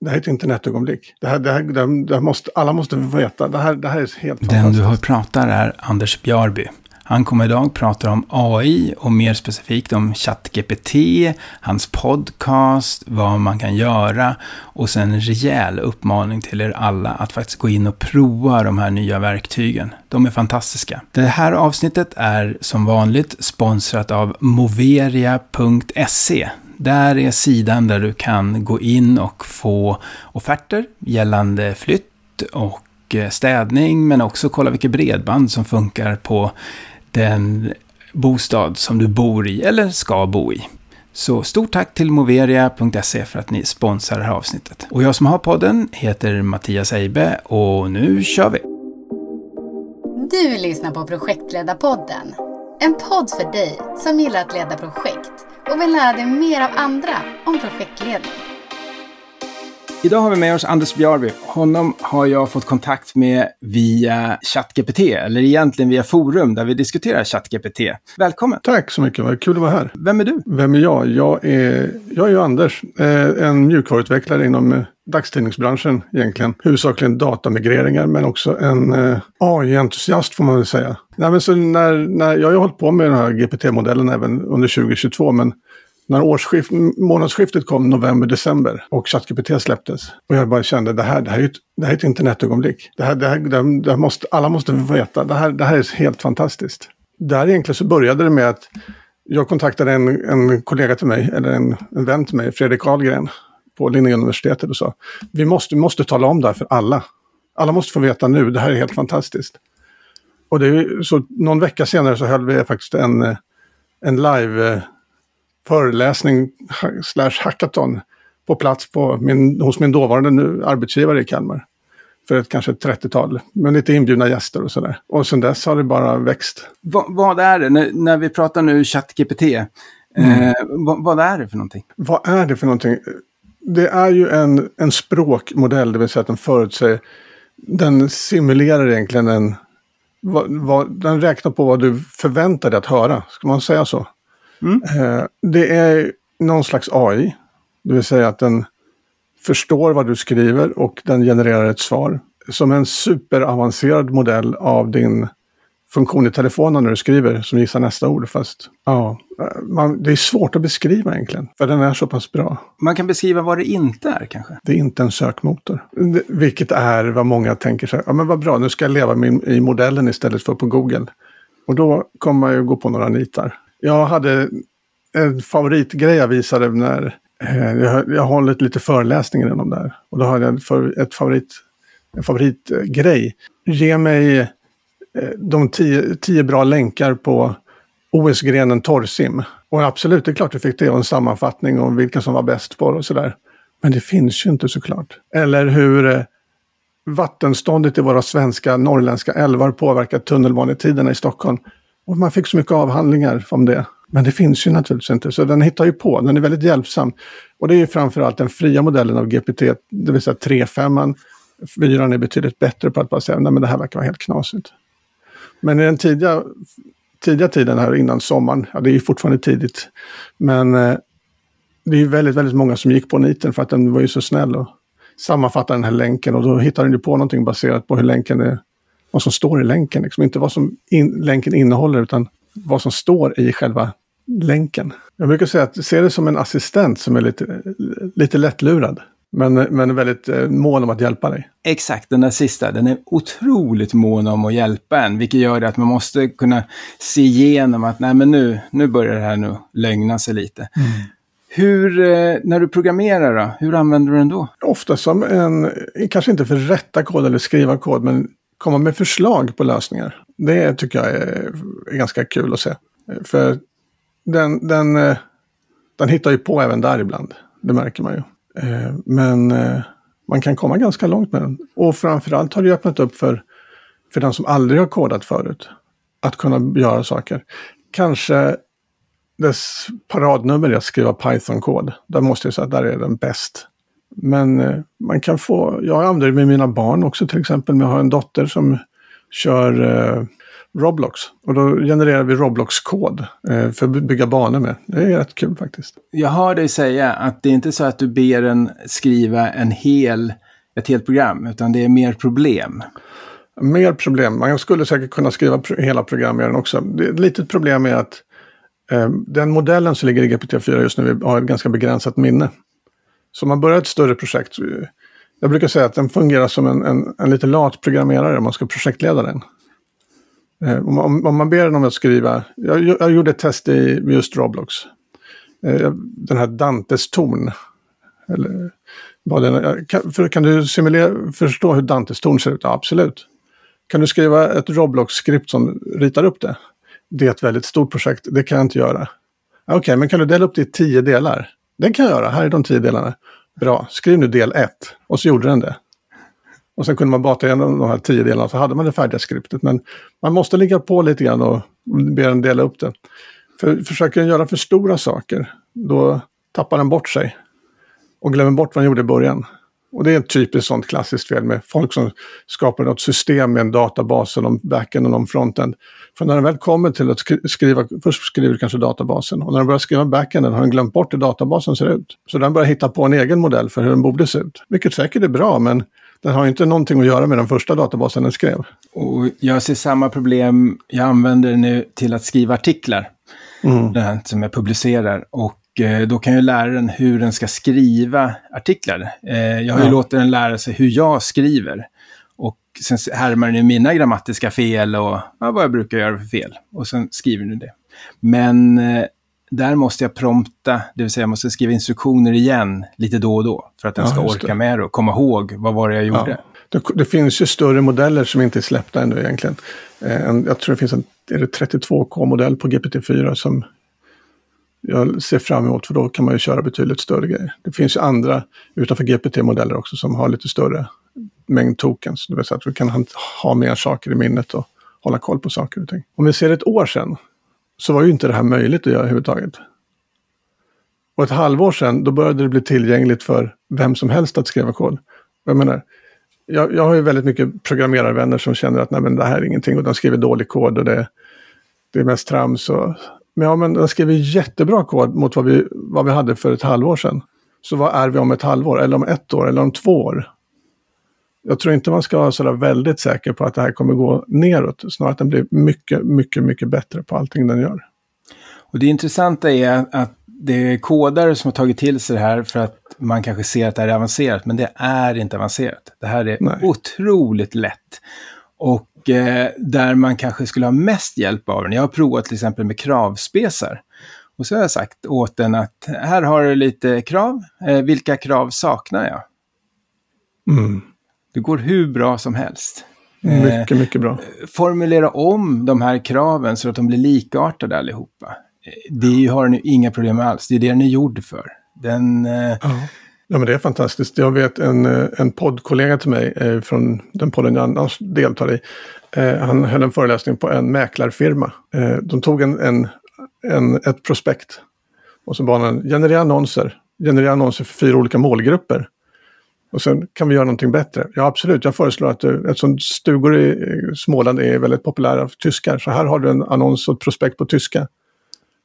Det här är ett internetögonblick. Det här, det här, det här, måste, alla måste veta. Det här, det här är helt Den du har pratar är Anders Bjarby. Han kommer idag prata om AI och mer specifikt om ChatGPT, hans podcast, vad man kan göra och sen en rejäl uppmaning till er alla att faktiskt gå in och prova de här nya verktygen. De är fantastiska. Det här avsnittet är som vanligt sponsrat av moveria.se. Där är sidan där du kan gå in och få offerter gällande flytt och eh, städning, men också kolla vilket bredband som funkar på den bostad som du bor i eller ska bo i. Så stort tack till moveria.se för att ni sponsrar det här avsnittet. Och jag som har podden heter Mattias Eibe och nu kör vi! Du lyssnar på Projektledarpodden. En podd för dig som gillar att leda projekt och vill lära dig mer av andra om projektledning. Idag har vi med oss Anders Bjarby. Honom har jag fått kontakt med via ChatGPT, eller egentligen via forum där vi diskuterar ChatGPT. Välkommen! Tack så mycket, vad kul att vara här. Vem är du? Vem är jag? Jag är, jag är ju Anders, eh, en mjukvaruutvecklare inom eh, dagstidningsbranschen egentligen. Huvudsakligen datamigreringar men också en eh, AI-entusiast får man väl säga. Nej, men så när, när, jag har ju hållit på med den här GPT-modellen även under 2022 men när årsskift, månadsskiftet kom, november-december, och ChatGPT släpptes. Och jag bara kände, det här, det här, är, ett, det här är ett internetögonblick. Det här, det här, det här måste, alla måste veta, det här, det här är helt fantastiskt. Där egentligen så började det med att jag kontaktade en, en kollega till mig, eller en, en vän till mig, Fredrik Ahlgren, på Linnéuniversitetet och sa, vi måste, vi måste tala om det här för alla. Alla måste få veta nu, det här är helt fantastiskt. Och det är, så någon vecka senare så höll vi faktiskt en, en live föreläsning slash hackathon på plats på min, hos min dåvarande nu, arbetsgivare i Kalmar. För ett kanske ett 30-tal, med lite inbjudna gäster och sådär. Och sen dess har det bara växt. Va, vad är det, när, när vi pratar nu ChatGPT, mm. eh, vad, vad, är det för någonting? Vad är det för någonting? Det är ju en, en språkmodell, det vill säga att den förutsäger, den simulerar egentligen en, vad, vad, den räknar på vad du förväntar dig att höra, ska man säga så? Mm. Eh, det är någon slags AI. Det vill säga att den förstår vad du skriver och den genererar ett svar. Som en superavancerad modell av din funktion i telefonen när du skriver som gissar nästa ord. Fast ja, man, det är svårt att beskriva egentligen. För den är så pass bra. Man kan beskriva vad det inte är kanske? Det är inte en sökmotor. Det, vilket är vad många tänker sig. Ja men vad bra, nu ska jag leva min, i modellen istället för på Google. Och då kommer man ju gå på några nitar. Jag hade en favoritgrej jag visade när eh, jag, jag hållit lite föreläsningar om det här. Och då hade jag för, ett favorit, en favoritgrej. Ge mig eh, de tio, tio bra länkar på OS-grenen torrsim. Och absolut, det är klart du fick det och en sammanfattning om vilka som var bäst på det och sådär. Men det finns ju inte såklart. Eller hur eh, vattenståndet i våra svenska norrländska älvar påverkar tunnelbanetiderna i Stockholm. Och man fick så mycket avhandlingar om det. Men det finns ju naturligtvis inte, så den hittar ju på. Den är väldigt hjälpsam. Och det är ju framförallt den fria modellen av GPT, det vill säga 3.5. 4 är betydligt bättre på att bara säga nej men det här verkar vara helt knasigt. Men i den tidiga, tidiga tiden här innan sommaren, ja det är ju fortfarande tidigt, men eh, det är ju väldigt, väldigt många som gick på niten för att den var ju så snäll och sammanfattade den här länken och då hittade den ju på någonting baserat på hur länken är vad som står i länken. Liksom inte vad som in, länken innehåller utan vad som står i själva länken. Jag brukar säga att se det som en assistent som är lite, lite lättlurad. Men, men väldigt eh, mån om att hjälpa dig. Exakt, den där sista, den är otroligt mån om att hjälpa en. Vilket gör att man måste kunna se igenom att nej men nu, nu börjar det här nu lögna sig lite. Mm. Hur, eh, när du programmerar då, hur använder du den då? Ofta som en, kanske inte för rätta kod eller skriva kod, men komma med förslag på lösningar. Det tycker jag är, är ganska kul att se. För den, den, eh, den hittar ju på även där ibland. Det märker man ju. Eh, men eh, man kan komma ganska långt med den. Och framförallt har det öppnat upp för, för den som aldrig har kodat förut. Att kunna göra saker. Kanske dess paradnummer är att skriva Python-kod. Där måste jag säga att där är den bäst. Men eh, man kan få, jag använder det med mina barn också till exempel. Jag har en dotter som kör eh, Roblox. Och då genererar vi Roblox-kod eh, för att bygga banor med. Det är rätt kul faktiskt. Jag hör dig säga att det är inte så att du ber den skriva en hel, ett helt program, utan det är mer problem. Mer problem. Man skulle säkert kunna skriva pr hela program i den också. Det, ett litet problem är att eh, den modellen som ligger i GPT-4 just nu har ett ganska begränsat minne. Så om man börjar ett större projekt, jag brukar säga att den fungerar som en, en, en lite lat programmerare om man ska projektleda den. Eh, om, om, man ber den om att skriva, jag, jag gjorde ett test i just Roblox. Eh, den här Dantes torn. Eller, vad den, kan, för, kan du simulera, förstå hur Dantes torn ser ut? Ja, absolut. Kan du skriva ett Roblox-skript som ritar upp det? Det är ett väldigt stort projekt, det kan jag inte göra. Ah, okej, okay, men kan du dela upp det i tio delar? Det kan jag göra, här är de tio delarna. Bra, skriv nu del ett. Och så gjorde den det. Och sen kunde man bata igenom de här tio delarna så hade man det färdiga skriptet. Men man måste ligga på lite grann och be den dela upp det. För försöker den göra för stora saker, då tappar den bort sig. Och glömmer bort vad den gjorde i början. Och det är ett typiskt sånt klassiskt fel med folk som skapar något system med en databas, och någon backend och någon frontend. För när den väl kommer till att skriva, först skriver du kanske databasen och när den börjar skriva backenden har den glömt bort hur databasen ser ut. Så den börjar hitta på en egen modell för hur den borde se ut. Vilket säkert är bra, men den har inte någonting att göra med den första databasen den skrev. Och jag ser samma problem, jag använder nu till att skriva artiklar. Mm. Den som jag publicerar. Och då kan jag lära den hur den ska skriva artiklar. Eh, jag har ju ja. låtit den lära sig hur jag skriver. Och sen härmar den mina grammatiska fel och ja, vad jag brukar göra för fel. Och sen skriver den det. Men eh, där måste jag prompta, det vill säga jag måste skriva instruktioner igen lite då och då. För att den ja, ska orka med det och komma ihåg vad var det jag gjorde. Det, det, finns ju större modeller som inte är släppta ännu egentligen. Eh, jag tror det finns en 32K-modell på GPT-4 som jag ser fram emot för då kan man ju köra betydligt större grejer. Det finns ju andra utanför GPT-modeller också som har lite större mängd tokens. Det vill säga att vi kan ha mer saker i minnet och hålla koll på saker och ting. Om vi ser ett år sedan så var ju inte det här möjligt att göra överhuvudtaget. Och ett halvår sedan, då började det bli tillgängligt för vem som helst att skriva kod. Jag menar, jag, jag har ju väldigt mycket programmerarvänner som känner att nej, men det här är ingenting och de skriver dålig kod och det, det är mest trams. Och, men ja, men de skriver jättebra kod mot vad vi, vad vi hade för ett halvår sedan. Så vad är vi om ett halvår, eller om ett år, eller om två år? jag tror inte man ska vara sådär väldigt säker på att det här kommer gå neråt. Snarare att den blir mycket, mycket, mycket bättre på allting den gör. Och det intressanta är att det är kodare som har tagit till sig det här för att man kanske ser att det här är avancerat, men det är inte avancerat. Det här är Nej. otroligt lätt. Och där man kanske skulle ha mest hjälp av den. Jag har provat till exempel med kravspesar. Och så har jag sagt åt den att här har du lite krav. Eh, vilka krav saknar jag? Mm. Det går hur bra som helst. Mycket, mycket bra. Eh, formulera om de här kraven så att de blir likartade allihopa. Eh, det har den ju inga problem alls. Det är det den är gjord för. Den... Eh... Ja ja, men det är fantastiskt. Jag vet en, eh, en poddkollega till mig eh, från den podden jag annars deltar i. Eh, han höll en föreläsning på en mäklarfirma. Eh, de tog en, en, en, ett prospekt och så bad han generera annonser. Generera annonser för fyra olika målgrupper. Och sen kan vi göra någonting bättre. Ja, absolut. Jag föreslår att du, eftersom stugor i Småland är väldigt populära för tyskar, så här har du en annons och ett prospekt på tyska.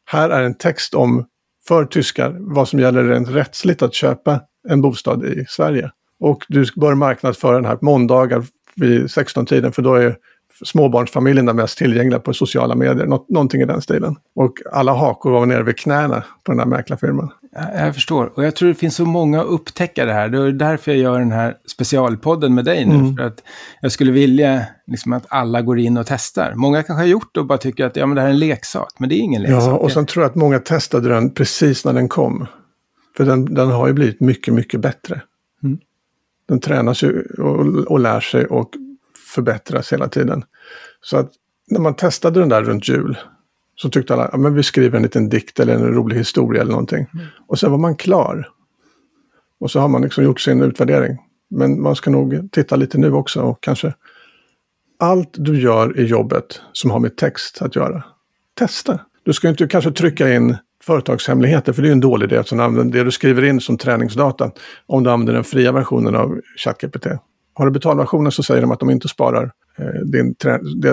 Här är en text om, för tyskar, vad som gäller rent rättsligt att köpa en bostad i Sverige. Och du bör marknadsföra den här på måndagar vid 16-tiden, för då är småbarnsfamiljerna mest tillgängliga på sociala medier. Nå någonting i den stilen. Och alla hakor var nere vid knäna på den här mäklarfirman. Jag förstår. Och jag tror det finns så många att upptäcka det här. Det är därför jag gör den här specialpodden med dig nu. Mm. För att jag skulle vilja liksom, att alla går in och testar. Många kanske har gjort det och bara tycker att ja, men det här är en leksak. Men det är ingen leksak. Ja, och sen tror jag att många testade den precis när den kom. För den, den har ju blivit mycket, mycket bättre. Mm. Den tränas ju och, och lär sig och förbättras hela tiden. Så att när man testade den där runt jul så tyckte alla att ja, vi skriver en liten dikt eller en rolig historia eller någonting. Mm. Och sen var man klar. Och så har man liksom gjort sin utvärdering. Men man ska nog titta lite nu också och kanske allt du gör i jobbet som har med text att göra. Testa. Du ska inte kanske trycka in företagshemligheter, för det är en dålig idé. Så det du skriver in som träningsdata, om du använder den fria versionen av ChatGPT. Har du betalversionen så säger de att de inte sparar eh, din,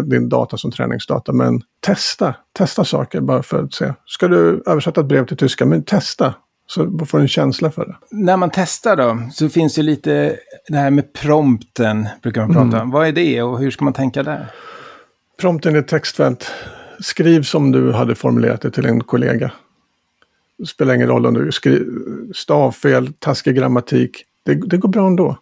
din data som träningsdata. Men testa, testa saker bara för att se. Ska du översätta ett brev till tyska, men testa. Så får du en känsla för det. När man testar då, så finns det lite det här med prompten, brukar man prata om. Mm. Vad är det och hur ska man tänka där? Prompten är textfält. Skriv som du hade formulerat det till en kollega. Det spelar ingen roll om du skriver stavfel, taskig grammatik. Det, det går bra ändå.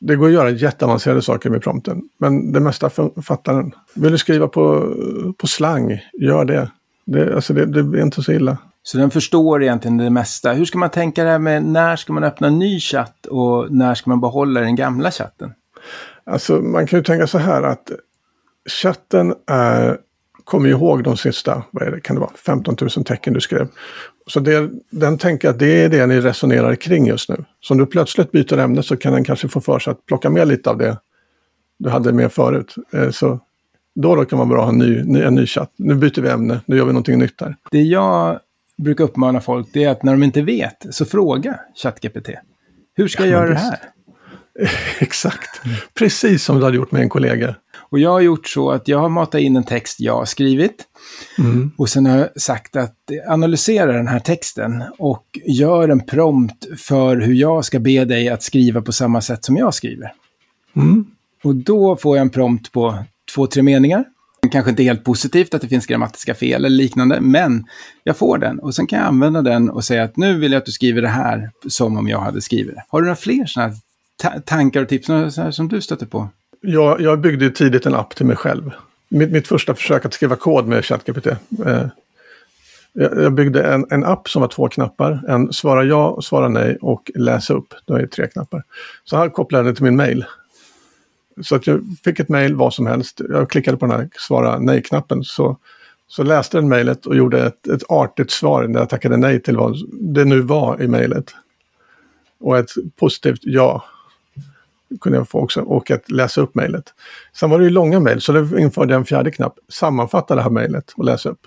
Det går att göra jätteavancerade saker med prompten. Men det mesta fattar den. Vill du skriva på, på slang, gör det. Det, alltså det, det är inte så illa. Så den förstår egentligen det mesta. Hur ska man tänka det här med när ska man öppna en ny chatt och när ska man behålla den gamla chatten? Alltså man kan ju tänka så här att chatten är, kommer ihåg de sista, vad är det, kan det vara, 15 000 tecken du skrev. Så det, den tänker att det är det ni resonerar kring just nu. Så om du plötsligt byter ämne så kan den kanske få för sig att plocka med lite av det du hade med förut. Eh, så då, då kan man bra ha en ny, en ny chatt. Nu byter vi ämne, nu gör vi någonting nytt här. Det jag brukar uppmana folk det är att när de inte vet så fråga ChatGPT. Hur ska jag göra det här? Exakt, precis som du hade gjort med en kollega. Och jag har gjort så att jag har matat in en text jag har skrivit. Mm. Och sen har jag sagt att analysera den här texten och gör en prompt för hur jag ska be dig att skriva på samma sätt som jag skriver. Mm. Och då får jag en prompt på två, tre meningar. Kanske inte helt positivt att det finns grammatiska fel eller liknande, men jag får den och sen kan jag använda den och säga att nu vill jag att du skriver det här som om jag hade skrivit det. Har du några fler sådana ta tankar och tips som du stöter på? Jag, jag byggde tidigt en app till mig själv. Mitt, mitt första försök att skriva kod med ChatGPT. Eh, jag, jag byggde en, en app som var två knappar. En svara ja, svara nej och läsa upp. Det är tre knappar. Så här kopplade jag den till min mail. Så att jag fick ett mail, vad som helst. Jag klickade på den här svara nej-knappen. Så, så läste den mejlet och gjorde ett, ett artigt svar när jag tackade nej till vad det nu var i mejlet. Och ett positivt ja kunde jag få också. Och att läsa upp mejlet. Sen var det ju långa mejl så då införde jag en fjärde knapp. Sammanfatta det här mejlet och läsa upp.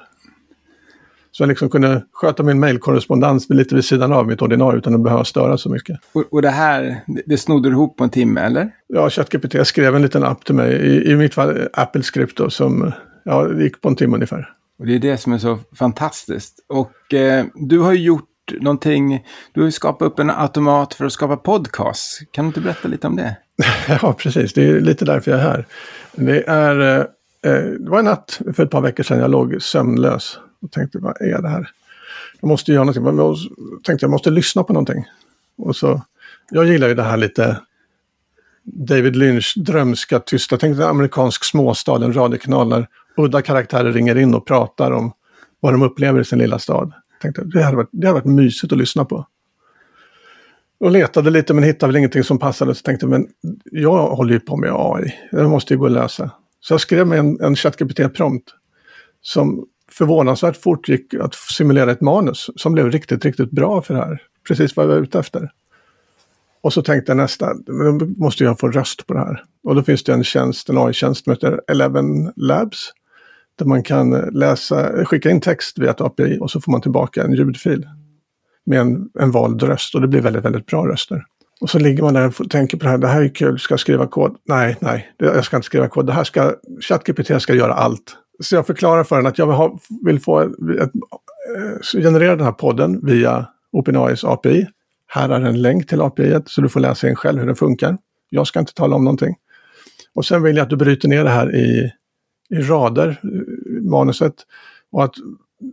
Så jag liksom kunde sköta min mejlkorrespondens lite vid sidan av mitt ordinarie utan att behöva störa så mycket. Och, och det här, det snodde du ihop på en timme eller? Ja, ChatGPT skrev en liten app till mig, i, i mitt fall Apple Script då, som ja, gick på en timme ungefär. Och det är det som är så fantastiskt. Och eh, du har ju gjort någonting, du har ju skapat upp en automat för att skapa podcast. Kan du inte berätta lite om det? ja, precis. Det är lite därför jag är här. Det, är, eh, eh, det var en natt för ett par veckor sedan jag låg sömnlös och tänkte, vad är det här? Jag måste göra någonting. Jag tänkte jag måste lyssna på någonting. Och så, jag gillar ju det här lite David Lynch drömska, tysta. Tänk dig en amerikansk småstad, en radiokanal där udda karaktärer ringer in och pratar om vad de upplever i sin lilla stad. Tänkte, det, hade varit, det hade varit mysigt att lyssna på. Och letade lite men hittade väl ingenting som passade. Så tänkte men jag håller ju på med AI. Det måste ju gå att lösa. Så jag skrev mig en, en ChatGPT-prompt som förvånansvärt fort gick att simulera ett manus som blev riktigt, riktigt bra för det här. Precis vad jag var ute efter. Och så tänkte jag nästa, men då måste jag få röst på det här. Och då finns det en tjänst, en AI-tjänst som heter Eleven Labs. Där man kan läsa, skicka in text via ett API och så får man tillbaka en ljudfil. Med en, en vald röst och det blir väldigt, väldigt bra röster. Och så ligger man där och tänker på det här, det här är kul, ska jag skriva kod? Nej, nej, jag ska inte skriva kod. Det här ska, ChatGPT ska göra allt. Så jag förklarar för den att jag vill, ha, vill få ett, ett, eh, generera den här podden via OpenAIs API. Här är en länk till API så du får läsa in själv hur den funkar. Jag ska inte tala om någonting. Och sen vill jag att du bryter ner det här i, i rader, eh, manuset. Och att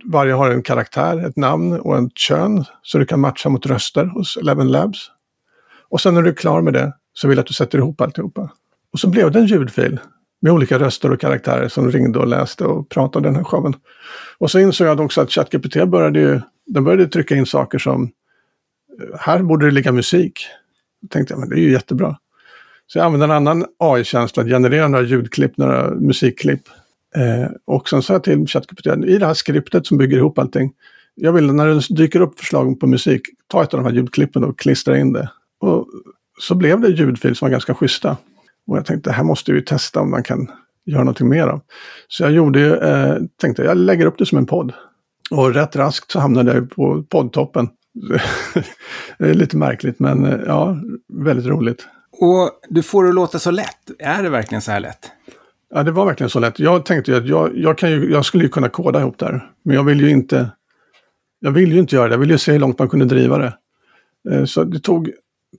varje har en karaktär, ett namn och ett kön. Så du kan matcha mot röster hos Eleven Labs. Och sen när du är klar med det så vill jag att du sätter ihop alltihopa. Och så blev det en ljudfil med olika röster och karaktärer som ringde och läste och pratade den här showen. Och så insåg jag också att ChatGPT började ju, den började trycka in saker som, eh, här borde det ligga musik. Då tänkte jag, men det är ju jättebra. Så jag använde en annan AI-tjänst att generera några ljudklipp, några musikklipp. Eh, och sen sa jag till ChatGPT, i det här skriptet som bygger ihop allting, jag vill när det dyker upp förslag på musik, ta ett av de här ljudklippen och klistra in det. Och så blev det ljudfil som var ganska schyssta. Och jag tänkte, här måste vi testa om man kan göra någonting mer av. Så jag gjorde, eh, tänkte jag lägger upp det som en podd. Och rätt raskt så hamnade jag på poddtoppen. det är lite märkligt men eh, ja, väldigt roligt. Och du får det att låta så lätt. Är det verkligen så här lätt? Ja, det var verkligen så lätt. Jag tänkte ju att jag, jag, kan ju, jag skulle ju kunna koda ihop det här. Men jag vill ju inte, jag vill ju inte göra det. Jag vill ju se hur långt man kunde driva det. Eh, så det tog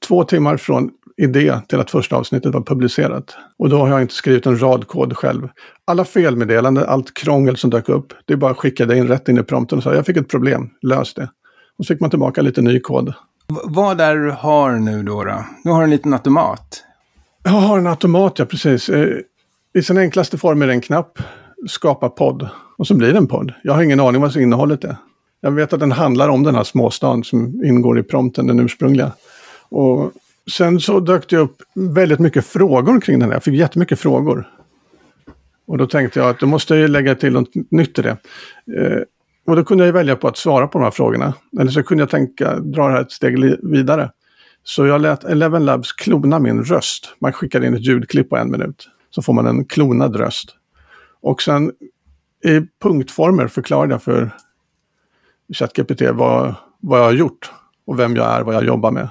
två timmar från idé till att första avsnittet var publicerat. Och då har jag inte skrivit en rad kod själv. Alla felmeddelanden, allt krångel som dök upp, det är bara att skicka det in rätt in i prompten och säga jag fick ett problem, lös det. Och så fick man tillbaka lite ny kod. Vad är det du har nu då, då? Nu har du en liten automat. Jag har en automat, ja precis. Eh, I sin enklaste form är det en knapp, skapa podd. Och så blir det en podd. Jag har ingen aning vad innehållet är. Jag vet att den handlar om den här småstaden som ingår i prompten, den ursprungliga. Och sen så dök det upp väldigt mycket frågor kring den här. Jag fick jättemycket frågor. Och då tänkte jag att då måste jag lägga till något nytt i det. Eh, och då kunde jag välja på att svara på de här frågorna. Eller så kunde jag tänka dra det här ett steg vidare. Så jag lät Eleven Labs klona min röst. Man skickar in ett ljudklipp på en minut. Så får man en klonad röst. Och sen i punktformer förklarade jag för ChatGPT vad, vad jag har gjort. Och vem jag är, vad jag jobbar med.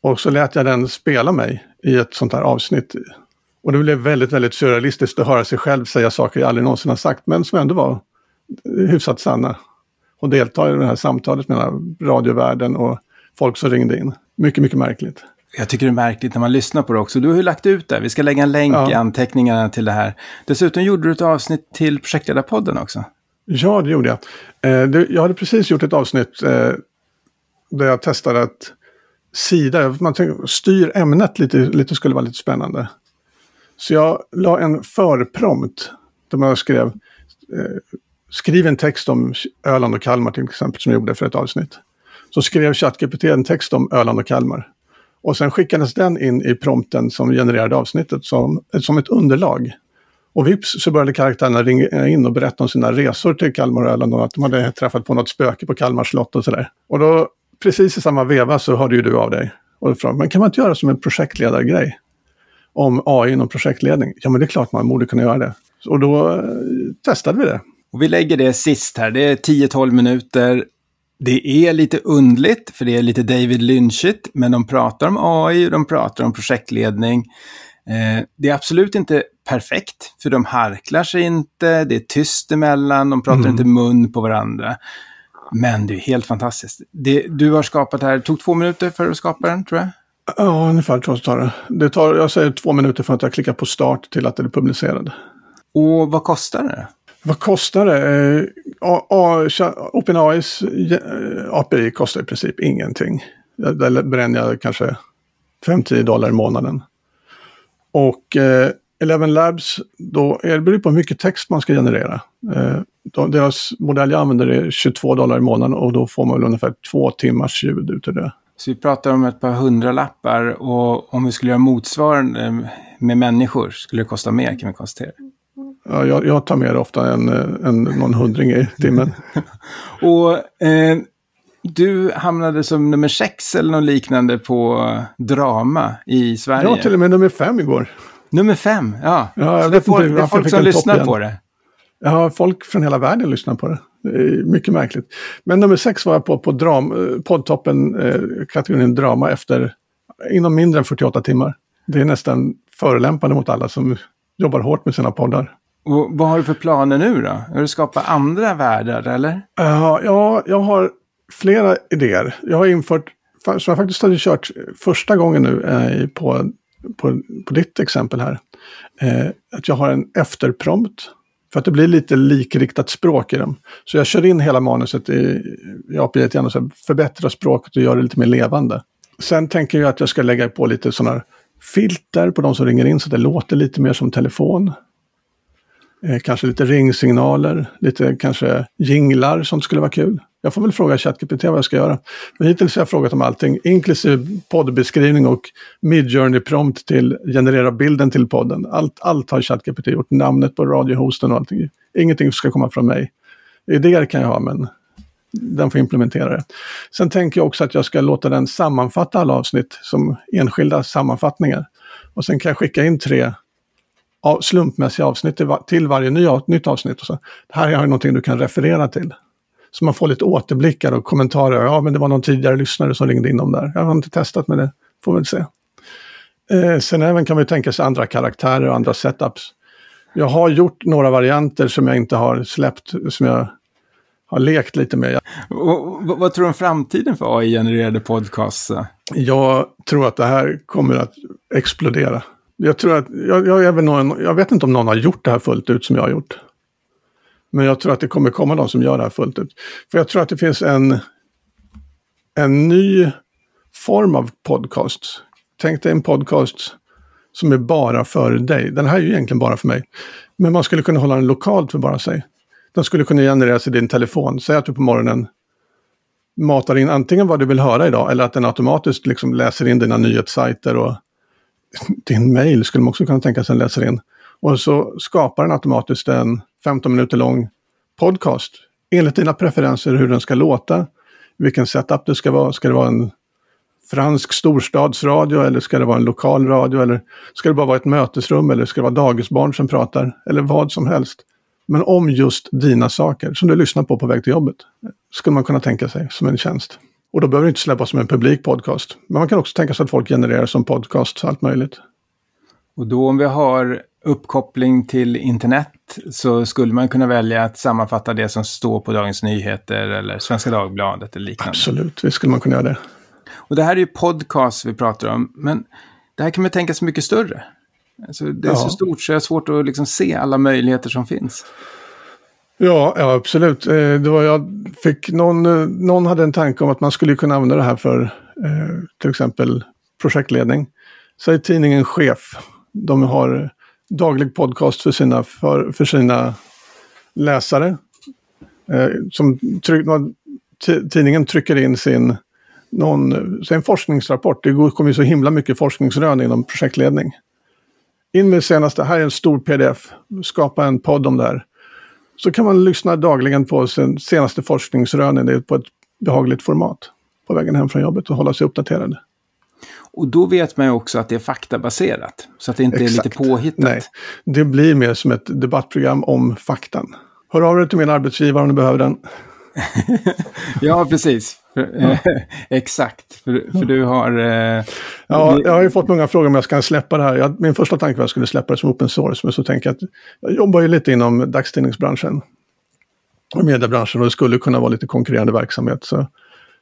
Och så lät jag den spela mig i ett sånt här avsnitt. Och det blev väldigt, väldigt surrealistiskt att höra sig själv säga saker jag aldrig någonsin har sagt, men som ändå var hyfsat sanna. Och delta i det här samtalet med radiovärlden och folk som ringde in. Mycket, mycket märkligt. Jag tycker det är märkligt när man lyssnar på det också. Du har ju lagt ut det. Vi ska lägga en länk ja. i anteckningarna till det här. Dessutom gjorde du ett avsnitt till Projektledarpodden också. Ja, det gjorde jag. Eh, jag hade precis gjort ett avsnitt eh, där jag testade att sida, man tänker, styr ämnet lite, lite skulle vara lite spännande. Så jag la en förprompt där man skrev eh, skriv en text om Öland och Kalmar till exempel som jag gjorde för ett avsnitt. Så skrev ChatGPT en text om Öland och Kalmar. Och sen skickades den in i prompten som genererade avsnittet som, som ett underlag. Och vips så började karaktärerna ringa in och berätta om sina resor till Kalmar och Öland och att de hade träffat på något spöke på Kalmar slott och sådär. Och då precis i samma veva så hörde ju du av dig. Och frågade, men kan man inte göra som en projektledargrej? Om AI inom projektledning? Ja men det är klart man borde kunna göra det. Och då eh, testade vi det. Och vi lägger det sist här, det är 10-12 minuter. Det är lite undligt, för det är lite David Lynchigt, men de pratar om AI och de pratar om projektledning. Eh, det är absolut inte perfekt, för de harklar sig inte, det är tyst emellan, de pratar mm. inte mun på varandra. Men det är helt fantastiskt. Det, du har skapat det här, det tog två minuter för att skapa den, tror jag? Ja, ungefär tror jag tar det. det tar, jag säger två minuter från att jag klickar på start till att det är publicerad. Och vad kostar det? Vad kostar det? Eh, OpenAIs eh, API kostar i princip ingenting. Där bränner jag kanske 5-10 dollar i månaden. Och eh, Eleven Labs, då är det beror på hur mycket text man ska generera. Eh, deras modell jag använder är 22 dollar i månaden och då får man väl ungefär två timmars ljud ut ur det. Så vi pratar om ett par hundra lappar och om vi skulle göra motsvarande med människor skulle det kosta mer kan vi konstatera. Ja, jag, jag tar mer ofta än, än någon hundring i timmen. och eh, du hamnade som nummer sex eller något liknande på drama i Sverige. Ja, till och med nummer fem igår. Nummer fem, ja. ja det, inte det är folk som lyssnar på det. Ja, folk från hela världen lyssnar på det. det är mycket märkligt. Men nummer sex var jag på, på dram, eh, poddtoppen, eh, kategorin drama efter inom mindre än 48 timmar. Det är nästan förolämpande mot alla som jobbar hårt med sina poddar. Och vad har du för planer nu då? Har du skapat andra världar eller? Uh, ja, jag har flera idéer. Jag har infört, som jag faktiskt hade kört första gången nu eh, på, på, på ditt exempel här. Eh, att jag har en efterprompt. För att det blir lite likriktat språk i dem. Så jag kör in hela manuset i, i API igen och så förbättrar språket och gör det lite mer levande. Sen tänker jag att jag ska lägga på lite sådana filter på de som ringer in så att det låter lite mer som telefon. Eh, kanske lite ringsignaler, lite kanske jinglar, sånt skulle vara kul. Jag får väl fråga ChatGPT vad jag ska göra. Men hittills har jag frågat om allting, inklusive poddbeskrivning och midjourney prompt till generera bilden till podden. Allt, allt har ChatGPT gjort, namnet på radiohosten och allting. Ingenting ska komma från mig. Idéer kan jag ha, men den får implementera det. Sen tänker jag också att jag ska låta den sammanfatta alla avsnitt som enskilda sammanfattningar. Och sen kan jag skicka in tre slumpmässiga avsnitt till varje ny, nytt avsnitt. Och så. Här har jag någonting du kan referera till. Så man får lite återblickar och kommentarer. Ja, men det var någon tidigare lyssnare som ringde in om där. Jag har inte testat med det, får väl se. Eh, sen även kan man tänka sig andra karaktärer och andra setups. Jag har gjort några varianter som jag inte har släppt, som jag har lekt lite med. Och, vad, vad tror du om framtiden för AI-genererade podcasts? Jag tror att det här kommer att explodera. Jag tror att, jag, jag, jag, vet någon, jag vet inte om någon har gjort det här fullt ut som jag har gjort. Men jag tror att det kommer komma någon som gör det här fullt ut. För jag tror att det finns en, en ny form av podcast. Tänk dig en podcast som är bara för dig. Den här är ju egentligen bara för mig. Men man skulle kunna hålla den lokalt för bara sig. Den skulle kunna genereras i din telefon. Säg att du på morgonen matar in antingen vad du vill höra idag eller att den automatiskt liksom läser in dina nyhetssajter och din mail skulle man också kunna tänka sig läser in. Och så skapar den automatiskt en 15 minuter lång podcast enligt dina preferenser hur den ska låta, vilken setup det ska vara. Ska det vara en fransk storstadsradio eller ska det vara en lokal radio eller ska det bara vara ett mötesrum eller ska det vara dagisbarn som pratar eller vad som helst. Men om just dina saker som du lyssnar på på väg till jobbet skulle man kunna tänka sig som en tjänst. Och då behöver det inte släppas som en publik podcast. Men man kan också tänka sig att folk genererar som podcast, allt möjligt. Och då om vi har uppkoppling till internet så skulle man kunna välja att sammanfatta det som står på Dagens Nyheter eller Svenska Dagbladet eller liknande. Absolut, visst skulle man kunna göra det. Och det här är ju podcast vi pratar om, men det här kan man tänka sig mycket större. Alltså, det är ja. så stort så det är svårt att liksom se alla möjligheter som finns. Ja, ja absolut. Eh, det var jag fick någon, eh, någon hade en tanke om att man skulle kunna använda det här för eh, till exempel projektledning. Säg tidningen Chef. De har daglig podcast för sina, för, för sina läsare. som tryck, tidningen trycker in sin, någon, sin forskningsrapport. Det kommer ju så himla mycket forskningsrön inom projektledning. In med senaste, här är en stor pdf. Skapa en podd om det här. Så kan man lyssna dagligen på sin senaste forskningsrönen på ett behagligt format. På vägen hem från jobbet och hålla sig uppdaterad. Och då vet man ju också att det är faktabaserat. Så att det inte Exakt. är lite påhittat. Nej, det blir mer som ett debattprogram om faktan. Hör av dig till min arbetsgivare om du behöver den. ja, precis. För, exakt, för, för du har... Eh, ja, jag har ju fått många frågor om jag ska släppa det här. Jag, min första tanke var att jag skulle släppa det som open source, men så tänker jag att jag jobbar ju lite inom dagstidningsbranschen och mediebranschen och det skulle kunna vara lite konkurrerande verksamhet. Så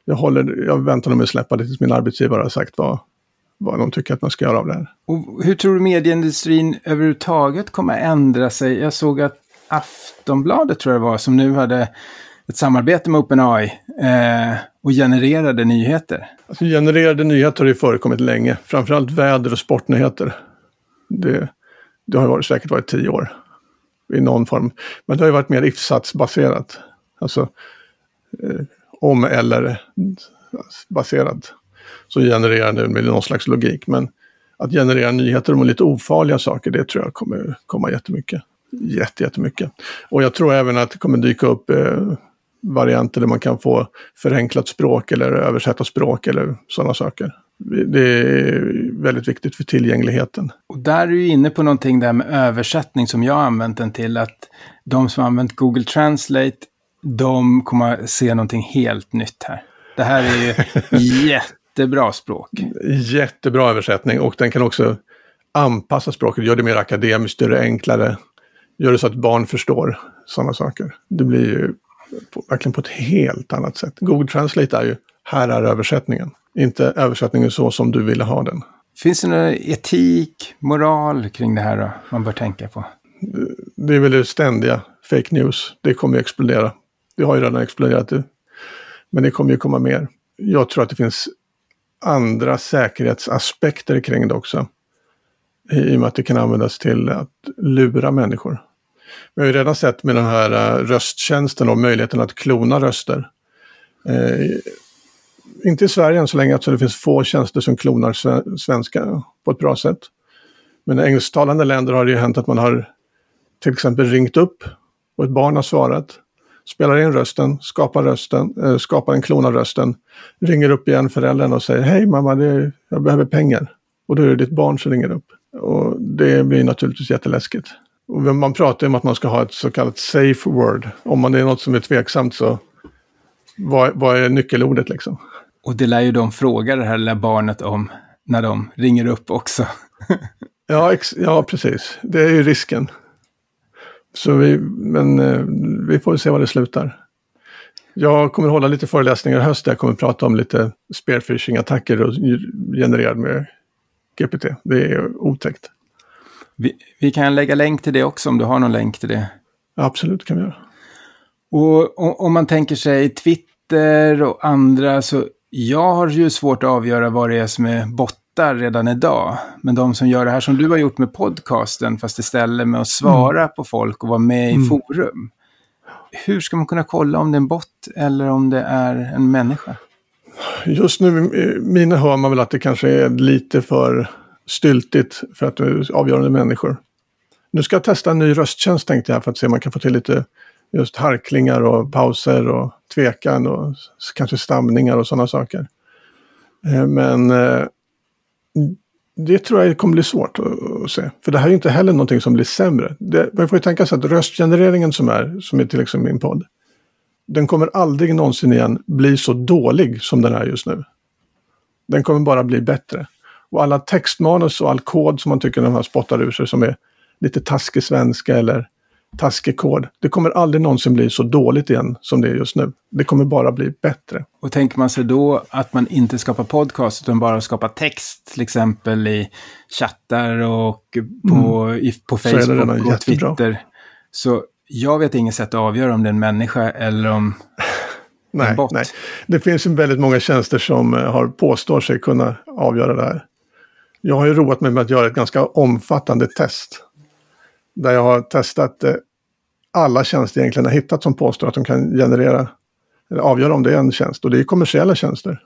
jag, håller, jag väntar nog med att släppa det tills min arbetsgivare har sagt vad, vad de tycker att man ska göra av det här. Och hur tror du medieindustrin överhuvudtaget kommer att ändra sig? Jag såg att Aftonbladet tror jag det var, som nu hade ett samarbete med OpenAI eh, och genererade nyheter? Alltså, genererade nyheter har ju förekommit länge, framförallt väder och sportnyheter. Det, det har varit, säkert varit tio år i någon form. Men det har ju varit mer ifsatsbaserat. Alltså eh, om eller baserat. Så genererar det med någon slags logik. Men att generera nyheter om lite ofarliga saker, det tror jag kommer komma jättemycket. Jätte, jättemycket. Och jag tror även att det kommer dyka upp eh, varianter där man kan få förenklat språk eller översätta språk eller sådana saker. Det är väldigt viktigt för tillgängligheten. Och där är du inne på någonting där med översättning som jag har använt den till. Att de som har använt Google Translate, de kommer att se någonting helt nytt här. Det här är ju jättebra språk. Jättebra översättning och den kan också anpassa språket, gör det mer akademiskt, gör det enklare, gör det så att barn förstår sådana saker. Det blir ju på, verkligen på ett helt annat sätt. Google Translate är ju, här är översättningen. Inte översättningen så som du ville ha den. Finns det någon etik, moral kring det här då, man bör tänka på? Det är väl det ständiga, fake news. Det kommer ju explodera. Det har ju redan exploderat. Men det kommer ju komma mer. Jag tror att det finns andra säkerhetsaspekter kring det också. I och med att det kan användas till att lura människor. Vi har ju redan sett med den här eh, rösttjänsten och möjligheten att klona röster. Eh, inte i Sverige än så länge, så det finns få tjänster som klonar svenska på ett bra sätt. Men i engelsktalande länder har det ju hänt att man har till exempel ringt upp och ett barn har svarat. Spelar in rösten, skapar rösten, eh, skapar en klon av rösten. Ringer upp igen föräldern och säger Hej mamma, det, jag behöver pengar. Och då är det ditt barn som ringer upp. Och det blir naturligtvis jätteläskigt. Man pratar om att man ska ha ett så kallat safe word. Om man är något som är tveksamt så vad, vad är nyckelordet liksom? Och det lär ju de fråga det här lilla barnet om när de ringer upp också. ja, ja, precis. Det är ju risken. Så vi, men eh, vi får se var det slutar. Jag kommer hålla lite föreläsningar i höst där jag kommer prata om lite spearfishing-attacker genererade med GPT. Det är otäckt. Vi, vi, kan lägga länk till det också om du har någon länk till det. Absolut, kan vi göra. Och om man tänker sig Twitter och andra så jag har ju svårt att avgöra vad det är som är bottar redan idag. Men de som gör det här som du har gjort med podcasten, fast istället med att svara mm. på folk och vara med i mm. forum. Hur ska man kunna kolla om det är en bot eller om det är en människa? Just nu, mina hör man väl att det kanske är lite för styltigt för att det är avgörande människor. Nu ska jag testa en ny rösttjänst tänkte jag för att se om man kan få till lite just harklingar och pauser och tvekan och kanske stamningar och sådana saker. Eh, men eh, det tror jag kommer bli svårt att se. För det här är inte heller någonting som blir sämre. Det, man får ju tänka sig att röstgenereringen som är, som är till exempel min podd, den kommer aldrig någonsin igen bli så dålig som den är just nu. Den kommer bara bli bättre. Och alla textmanus och all kod som man tycker de här spottar ur sig som är lite taskig svenska eller taskig kod. Det kommer aldrig någonsin bli så dåligt igen som det är just nu. Det kommer bara bli bättre. Och tänker man sig då att man inte skapar podcast utan bara skapar text, till exempel i chattar och på, mm. i, på Facebook och Twitter. Så jag vet inget sätt att avgöra om det är en människa eller om nej, en bot. Nej. Det finns ju väldigt många tjänster som eh, har påstår sig kunna avgöra det här. Jag har ju roat mig med att göra ett ganska omfattande test där jag har testat eh, alla tjänster egentligen har hittat som påstår att de kan generera, eller avgöra om det är en tjänst. Och det är kommersiella tjänster.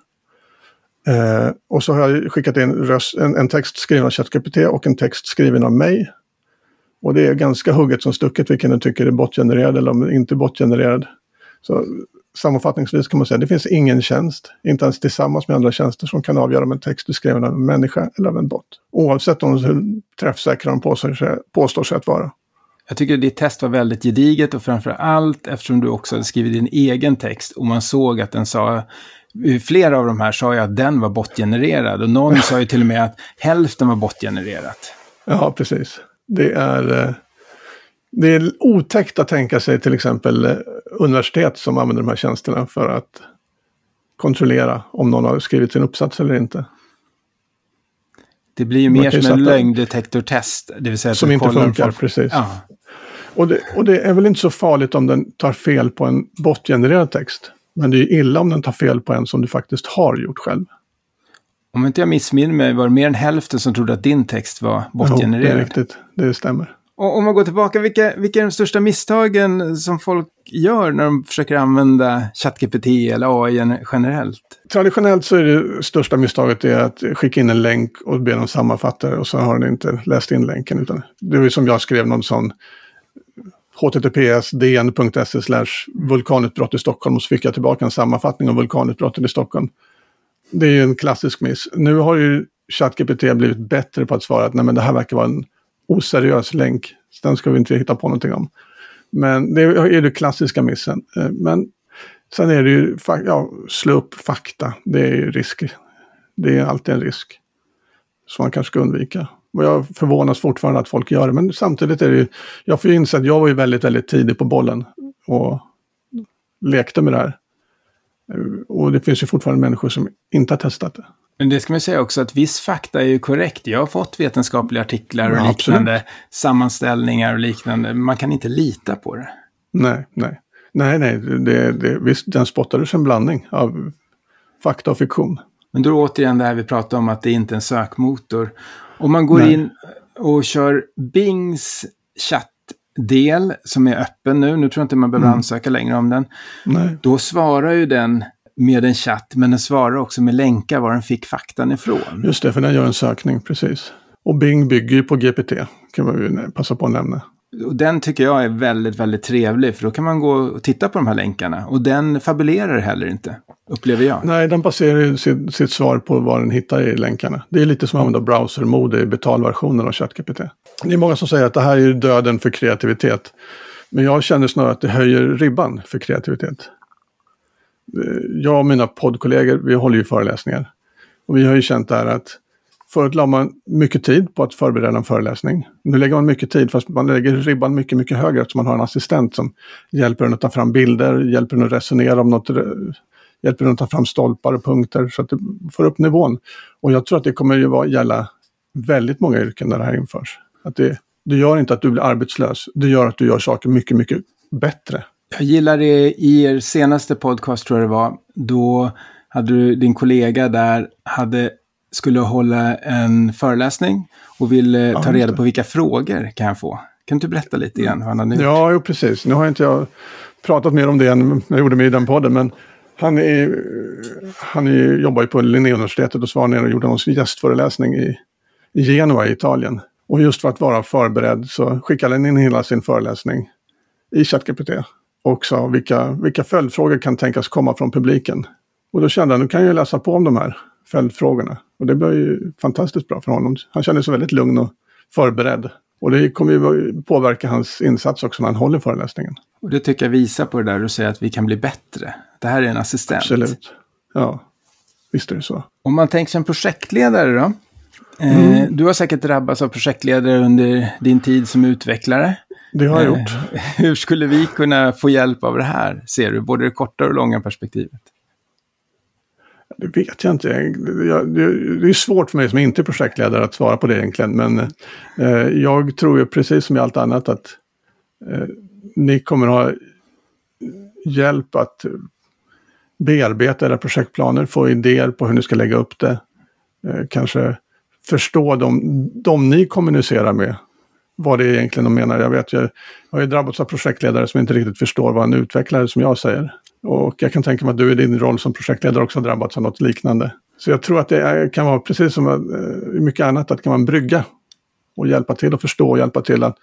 Eh, och så har jag skickat in röst, en, en, text skriven av ChatGPT och en text skriven av mig. Och det är ganska hugget som stucket vilken du tycker är botgenererad eller om den inte är botgenererad. Så sammanfattningsvis kan man säga att det finns ingen tjänst, inte ens tillsammans med andra tjänster, som kan avgöra om en text är skriven av en människa eller av en bot. Oavsett om hur träffsäkra de påstår sig, påstår sig att vara. Jag tycker ditt test var väldigt gediget och framför allt eftersom du också hade skrivit din egen text och man såg att den sa Flera av de här sa ju att den var botgenererad och någon sa ju till och med att hälften var botgenererat. Ja, precis. Det är, eh, det är otäckt att tänka sig till exempel eh, universitet som använder de här tjänsterna för att kontrollera om någon har skrivit sin uppsats eller inte. Det blir ju mer som en lögndetektortest. Det vill säga som inte funkar, folk... precis. Ja. Och, det, och det är väl inte så farligt om den tar fel på en botgenererad text. Men det är illa om den tar fel på en som du faktiskt har gjort själv. Om inte jag missminner mig var det mer än hälften som trodde att din text var botgenererad. Jo, det är riktigt. Det stämmer. Och om man går tillbaka, vilka, vilka är de största misstagen som folk gör när de försöker använda ChatGPT eller AI generellt? Traditionellt så är det största misstaget är att skicka in en länk och be dem sammanfatta det och så har den inte läst in länken. Utan det var ju som jag skrev någon sån https dn.se slash vulkanutbrott i Stockholm och så fick jag tillbaka en sammanfattning av vulkanutbrottet i Stockholm. Det är ju en klassisk miss. Nu har ju ChatGPT blivit bättre på att svara att nej men det här verkar vara en oseriös länk. Så den ska vi inte hitta på någonting om. Men det är det klassiska missen. Eh, men sen är det ju, ja, slå upp fakta. Det är ju risk. Det är alltid en risk. Som man kanske ska undvika. Och jag förvånas fortfarande att folk gör det. Men samtidigt är det ju, jag får ju inse att jag var ju väldigt, väldigt tidig på bollen. Och lekte med det här. Eh, och det finns ju fortfarande människor som inte har testat det. Men det ska man säga också att viss fakta är ju korrekt. Jag har fått vetenskapliga artiklar och ja, liknande absolut. sammanställningar och liknande. Man kan inte lita på det. Nej, nej. Nej, nej, det, det, visst, den spottades en blandning av fakta och fiktion. Men då återigen det här vi pratade om att det inte är en sökmotor. Om man går nej. in och kör Bings chattdel som är öppen nu, nu tror jag inte man behöver mm. ansöka längre om den. Nej. Då svarar ju den med en chatt, men den svarar också med länkar var den fick faktan ifrån. Just det, för den gör en sökning, precis. Och Bing bygger ju på GPT, kan man ju passa på att nämna. Och den tycker jag är väldigt, väldigt trevlig, för då kan man gå och titta på de här länkarna. Och den fabulerar heller inte, upplever jag. Nej, den baserar ju sitt, sitt svar på vad den hittar i länkarna. Det är lite som att använda browsermode i betalversionen av ChatGPT. Det är många som säger att det här är döden för kreativitet. Men jag känner snarare att det höjer ribban för kreativitet. Eh, jag och mina poddkollegor, vi håller ju föreläsningar. Och vi har ju känt där att Förut la man mycket tid på att förbereda en föreläsning. Nu lägger man mycket tid, fast man lägger ribban mycket, mycket högre eftersom man har en assistent som hjälper en att ta fram bilder, hjälper en att resonera om något, eh, hjälper en att ta fram stolpar och punkter så att det får upp nivån. Och jag tror att det kommer ju vara, gälla väldigt många yrken när det här införs. Att det, det gör inte att du blir arbetslös, det gör att du gör saker mycket, mycket bättre. Jag gillar det i er senaste podcast tror jag det var. Då hade du, din kollega där hade, skulle hålla en föreläsning och ville ja, ta reda på vilka frågor kan jag få. Kan du berätta lite grann vad han hade gjort? Ja, jo, precis. Nu har inte jag pratat mer om det än jag gjorde med i den podden, men han, är, han är, jobbar ju på Linnéuniversitetet och så var nere och gjorde någon gästföreläsning i, i Genua i Italien. Och just för att vara förberedd så skickade han in hela sin föreläsning i ChatGPT. Och sa vilka, vilka följdfrågor kan tänkas komma från publiken. Och då kände han, nu kan jag läsa på om de här följdfrågorna. Och det blev ju fantastiskt bra för honom. Han kände sig väldigt lugn och förberedd. Och det kommer ju påverka hans insats också när han håller föreläsningen. Och det tycker jag visar på det där du säger att vi kan bli bättre. Det här är en assistent. Absolut. Ja, visst är det så. Om man tänker sig en projektledare då? Eh, mm. Du har säkert drabbats av projektledare under din tid som utvecklare. Det har jag gjort. Eh, hur skulle vi kunna få hjälp av det här, ser du? Både det korta och långa perspektivet. Det vet jag inte. Det är svårt för mig som inte är projektledare att svara på det egentligen. Men eh, jag tror ju precis som i allt annat att ni kommer ha hjälp att bearbeta era projektplaner, få idéer på hur ni ska lägga upp det. Kanske förstå de, de ni kommunicerar med. Vad det är egentligen de menar. Jag vet, jag, jag har ju drabbats av projektledare som inte riktigt förstår vad en utvecklare som jag säger. Och jag kan tänka mig att du i din roll som projektledare också har drabbats av något liknande. Så jag tror att det kan vara precis som eh, mycket annat, att det kan vara en brygga. Och hjälpa till att förstå och hjälpa till att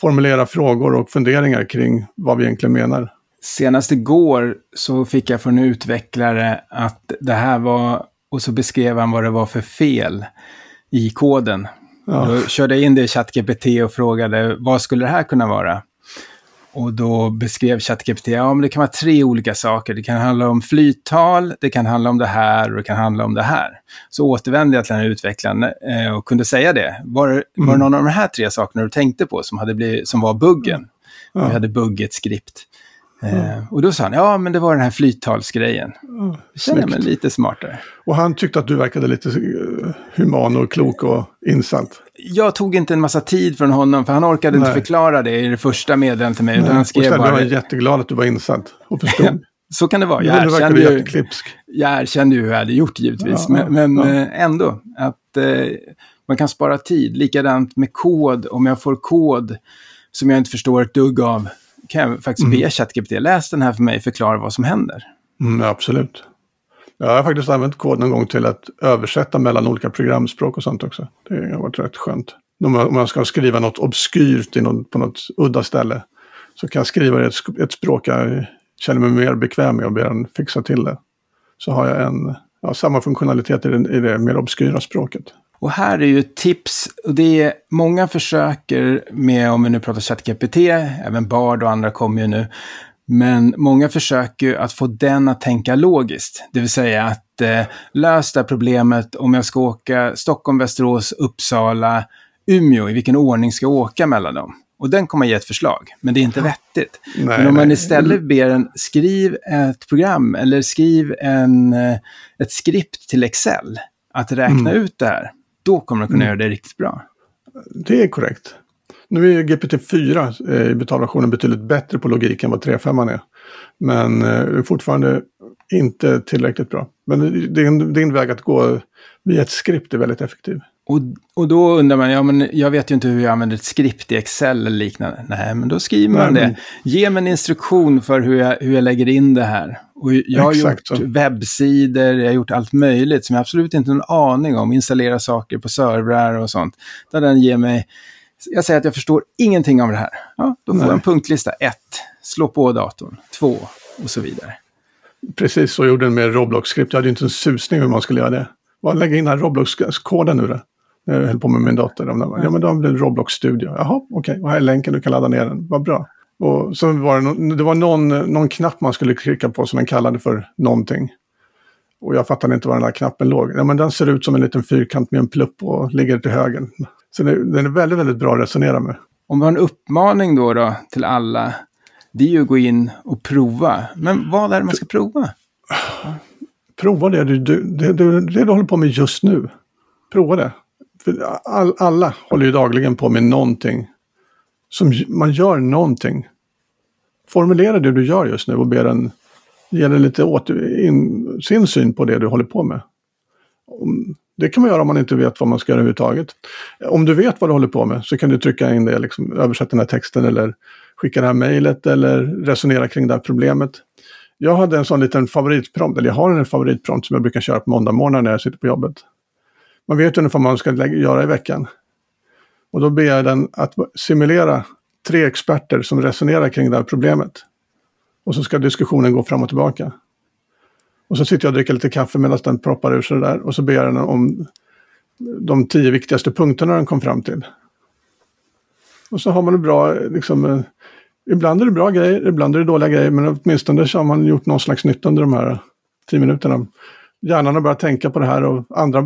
formulera frågor och funderingar kring vad vi egentligen menar. Senast igår så fick jag från en utvecklare att det här var, och så beskrev han vad det var för fel i koden. Ja. Då körde jag in det i ChatGPT och frågade vad skulle det här kunna vara? Och då beskrev ChatGPT, ja men det kan vara tre olika saker. Det kan handla om flyttal, det kan handla om det här och det kan handla om det här. Så återvände jag till den här utvecklaren eh, och kunde säga det. Var, mm. var det mm. någon av de här tre sakerna du tänkte på som, hade blivit, som var buggen? Ja. Vi hade bugget skript. Mm. och då sa han, ja men det var den här flyttalsgrejen. Mm. känner mig lite smartare. Och han tyckte att du verkade lite eh, human och klok och insatt. Jag tog inte en massa tid från honom, för han orkade Nej. inte förklara det i det första meddelandet till mig. Nej. Han skrev och sen bara... var jätteglad att du var insatt och förstod. Så kan det vara. Jag erkände, ju, jag erkände ju hur jag hade gjort givetvis. Ja, men, men ja. ändå, att eh, man kan spara tid. Likadant med kod. Om jag får kod som jag inte förstår ett dugg av kan jag faktiskt mm. be ChatGPT, läs den här för mig, förklara vad som händer. Mm, absolut. Jag har faktiskt använt kod någon gång till att översätta mellan olika programspråk och sånt också. Det har varit rätt skönt. Om man ska skriva något obskyrt på något udda ställe så kan jag skriva ett, ett språk jag känner mig mer bekväm med och be den fixa till det. Så har jag en, ja, samma funktionalitet i det, i det mer obskyra språket. Och här är ju ett tips, och det är många försöker med, om vi nu pratar ChatGPT, även Bard och andra kommer ju nu, men många försöker att få den att tänka logiskt. Det vill säga att eh, lös det problemet om jag ska åka Stockholm, Västerås, Uppsala, Umeå. I vilken ordning ska jag åka mellan dem? Och den kommer ge ett förslag, men det är inte vettigt. Nej, men om man istället ber en skriv ett program eller skriv en, eh, ett skript till Excel att räkna mm. ut det här då kommer den kunna mm. göra det riktigt bra. Det är korrekt. Nu är GPT-4 eh, i betalversionen betydligt bättre på logik än vad 3.5 är. Men eh, är fortfarande inte tillräckligt bra. Men din, din väg att gå via ett skript är väldigt effektiv. Och, och då undrar man, ja men jag vet ju inte hur jag använder ett skript i Excel eller liknande. Nej, men då skriver man Nej, det. Ge mig en instruktion för hur jag, hur jag lägger in det här. Och jag har gjort så. webbsidor, jag har gjort allt möjligt som jag absolut inte har någon aning om. Installera saker på servrar och sånt. Där den ger mig, jag säger att jag förstår ingenting av det här. Ja, då får jag en punktlista. Ett, slå på datorn. Två, och så vidare. Precis så gjorde den med Roblox-skript. Jag hade inte en susning hur man skulle göra det. Vad lägga in den här Roblox-koden nu då? Jag höll på med min dator. Ja, men då har vi en Roblox-studio. Jaha, okej. Okay. Och här är länken, du kan ladda ner den. Vad bra. Och så var det, no det var någon, någon knapp man skulle klicka på som den kallade för någonting. Och jag fattade inte var den där knappen låg. Ja, men den ser ut som en liten fyrkant med en plupp och ligger till höger. Så den är väldigt, väldigt bra att resonera med. Om vi har en uppmaning då, då till alla, det är ju att gå in och prova. Men vad är det man ska prova? Prova det du, det, det, det du håller på med just nu. Prova det. För all, alla håller ju dagligen på med någonting. Som man gör någonting. Formulera det du gör just nu och be den ge dig lite åter, in, sin syn på det du håller på med. Det kan man göra om man inte vet vad man ska göra överhuvudtaget. Om du vet vad du håller på med så kan du trycka in det, liksom, översätta den här texten eller skicka det här mejlet eller resonera kring det här problemet. Jag hade en sån liten favoritprompt, eller jag har en favoritprompt som jag brukar köra på måndagmorgnar när jag sitter på jobbet. Man vet ungefär vad man ska göra i veckan. Och då ber jag den att simulera tre experter som resonerar kring det här problemet. Och så ska diskussionen gå fram och tillbaka. Och så sitter jag och dricker lite kaffe medan den proppar ur sig där. Och så ber jag den om de tio viktigaste punkterna den kom fram till. Och så har man det bra, liksom, eh, ibland är det bra grejer, ibland är det dåliga grejer, men åtminstone så har man gjort någon slags nytta under de här tio minuterna. Hjärnan har börjat tänka på det här och andra, eh,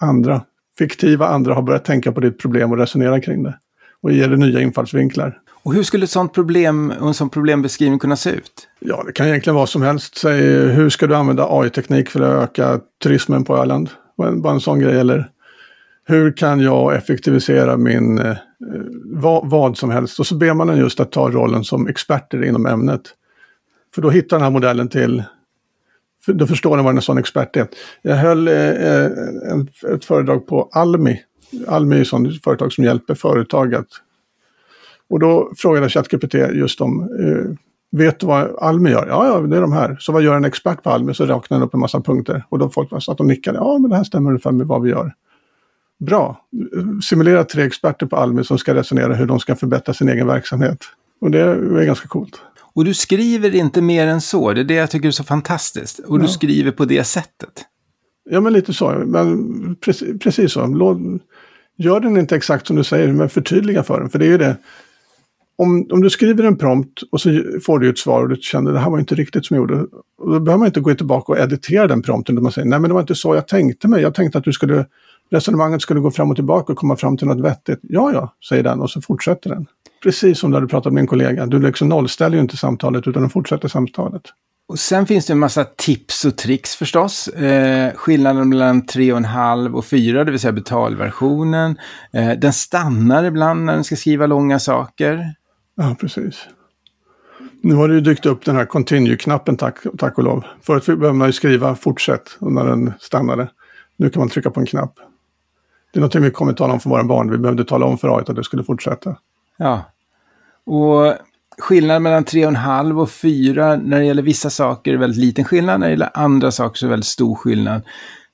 andra fiktiva andra har börjat tänka på ditt problem och resonera kring det. Och ger det nya infallsvinklar. Och hur skulle ett sådant problem och en sån problembeskrivning kunna se ut? Ja, det kan egentligen vara som helst. Säg, hur ska du använda AI-teknik för att öka turismen på Öland? Bara en sån grej. Eller hur kan jag effektivisera min, eh, vad, vad, som helst? Och så ber man den just att ta rollen som experter inom ämnet. För då hittar den här modellen till, då förstår den vad en sån expert är. Jag höll eh, eh, en, ett föredrag på Almi. Almi är ett sånt företag som hjälper företag att och då frågade ChatGPT just om, eh, vet du vad Almi gör? Ja, ja, det är de här. Så vad gör en expert på Almi? Så räknade den upp en massa punkter. Och då folk satt och nickade. Ja, men det här stämmer ungefär med vad vi gör. Bra. Simulera tre experter på Almi som ska resonera hur de ska förbättra sin egen verksamhet. Och det är ganska coolt. Och du skriver inte mer än så. Det är det jag tycker är så fantastiskt. Och ja. du skriver på det sättet. Ja, men lite så. Men precis, precis så. Gör den inte exakt som du säger, men förtydliga för den. För det är ju det om, om du skriver en prompt och så får du ett svar och du känner att det här var inte riktigt som jag gjorde. då behöver man inte gå tillbaka och editera den prompten. Då man säger nej men det var inte så jag tänkte mig. Jag tänkte att du skulle, resonemanget skulle gå fram och tillbaka och komma fram till något vettigt. Ja, ja, säger den och så fortsätter den. Precis som du hade pratat med en kollega. Du liksom nollställer ju inte samtalet utan du fortsätter samtalet. Och sen finns det en massa tips och tricks förstås. Eh, skillnaden mellan 3,5 och 4, det vill säga betalversionen. Eh, den stannar ibland när den ska skriva långa saker. Ja, precis. Nu har det ju dykt upp den här continue-knappen tack, tack och lov. Förut behövde man ju skriva fortsätt när den stannade. Nu kan man trycka på en knapp. Det är någonting vi kommer att tala om för våra barn. Vi behövde tala om för AI att det skulle fortsätta. Ja. Och skillnaden mellan 3,5 och 4 när det gäller vissa saker är väldigt liten skillnad. När det gäller andra saker så är det väldigt stor skillnad.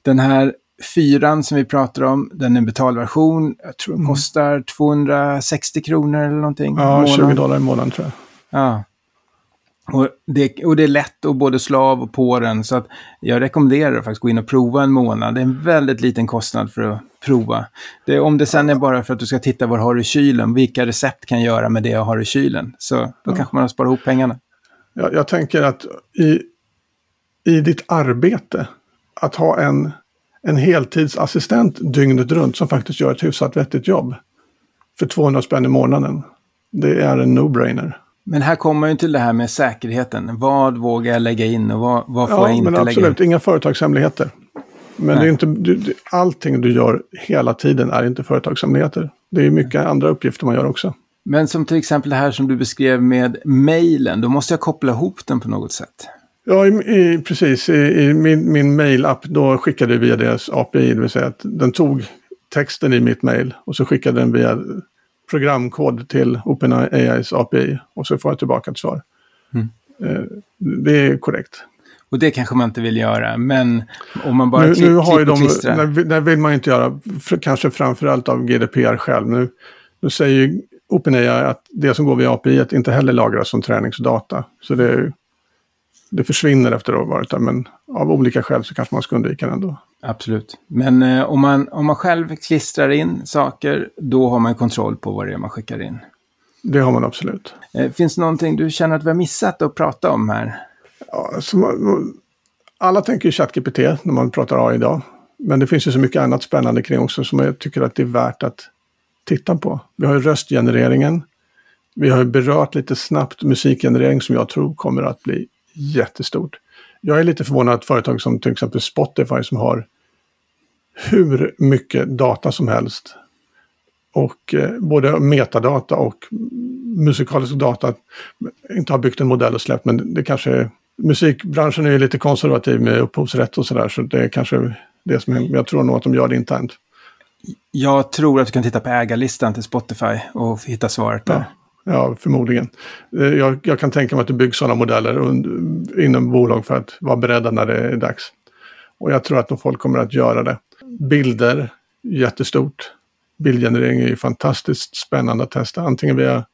Den här fyran som vi pratar om, den är en betalversion. Jag tror den mm. kostar 260 kronor eller någonting. Ja, 20 dollar i månaden tror jag. Ja. Och det, och det är lätt att både slå av och på den. Så att jag rekommenderar att faktiskt gå in och prova en månad. Det är en väldigt liten kostnad för att prova. Det, om det sen är bara för att du ska titta vad du har i kylen, vilka recept kan jag göra med det jag har i kylen. Så då ja. kanske man har sparat ihop pengarna. Jag, jag tänker att i, i ditt arbete, att ha en en heltidsassistent dygnet runt som faktiskt gör ett hyfsat vettigt jobb. För 200 spänn i månaden. Det är en no-brainer. Men här kommer ju till det här med säkerheten. Vad vågar jag lägga in och vad, vad får ja, jag inte lägga in? Absolut, inga företagshemligheter. Men det är inte, du, allting du gör hela tiden är inte företagshemligheter. Det är mycket andra uppgifter man gör också. Men som till exempel det här som du beskrev med mejlen, då måste jag koppla ihop den på något sätt. Ja, i, i, precis. I, i min, min mail-app då skickade jag via deras API, det vill säga att den tog texten i mitt mail och så skickade den via programkod till OpenAIs API och så får jag tillbaka ett svar. Mm. Eh, det är korrekt. Och det kanske man inte vill göra, men om man bara nu, klick, nu har de, det, det vill man inte göra, för, kanske framförallt av GDPR själv. Nu, nu säger OpenAI att det som går via API inte heller lagras som träningsdata. Så det är det försvinner efter där. Men av olika skäl så kanske man ska undvika det ändå. Absolut. Men eh, om, man, om man själv klistrar in saker, då har man kontroll på vad det är man skickar in. Det har man absolut. Eh, finns det någonting du känner att vi har missat att prata om här? Ja, man, alla tänker ju ChatGPT när man pratar AI idag. Men det finns ju så mycket annat spännande kring också som jag tycker att det är värt att titta på. Vi har ju röstgenereringen. Vi har ju berört lite snabbt musikgenerering som jag tror kommer att bli jättestort. Jag är lite förvånad att företag som till exempel Spotify som har hur mycket data som helst och eh, både metadata och musikalisk data inte har byggt en modell och släppt men det kanske är musikbranschen är lite konservativ med upphovsrätt och sådär så det är kanske det som är, jag tror nog att de gör det internt. Jag tror att du kan titta på ägarlistan till Spotify och hitta svaret där. Ja, ja förmodligen. Eh, jag, jag, kan tänka mig att det byggs sådana modeller inom bolag för att vara beredda när det är dags. Och jag tror att folk kommer att göra det. Bilder, jättestort. Bildgenerering är ju fantastiskt spännande att testa. Antingen via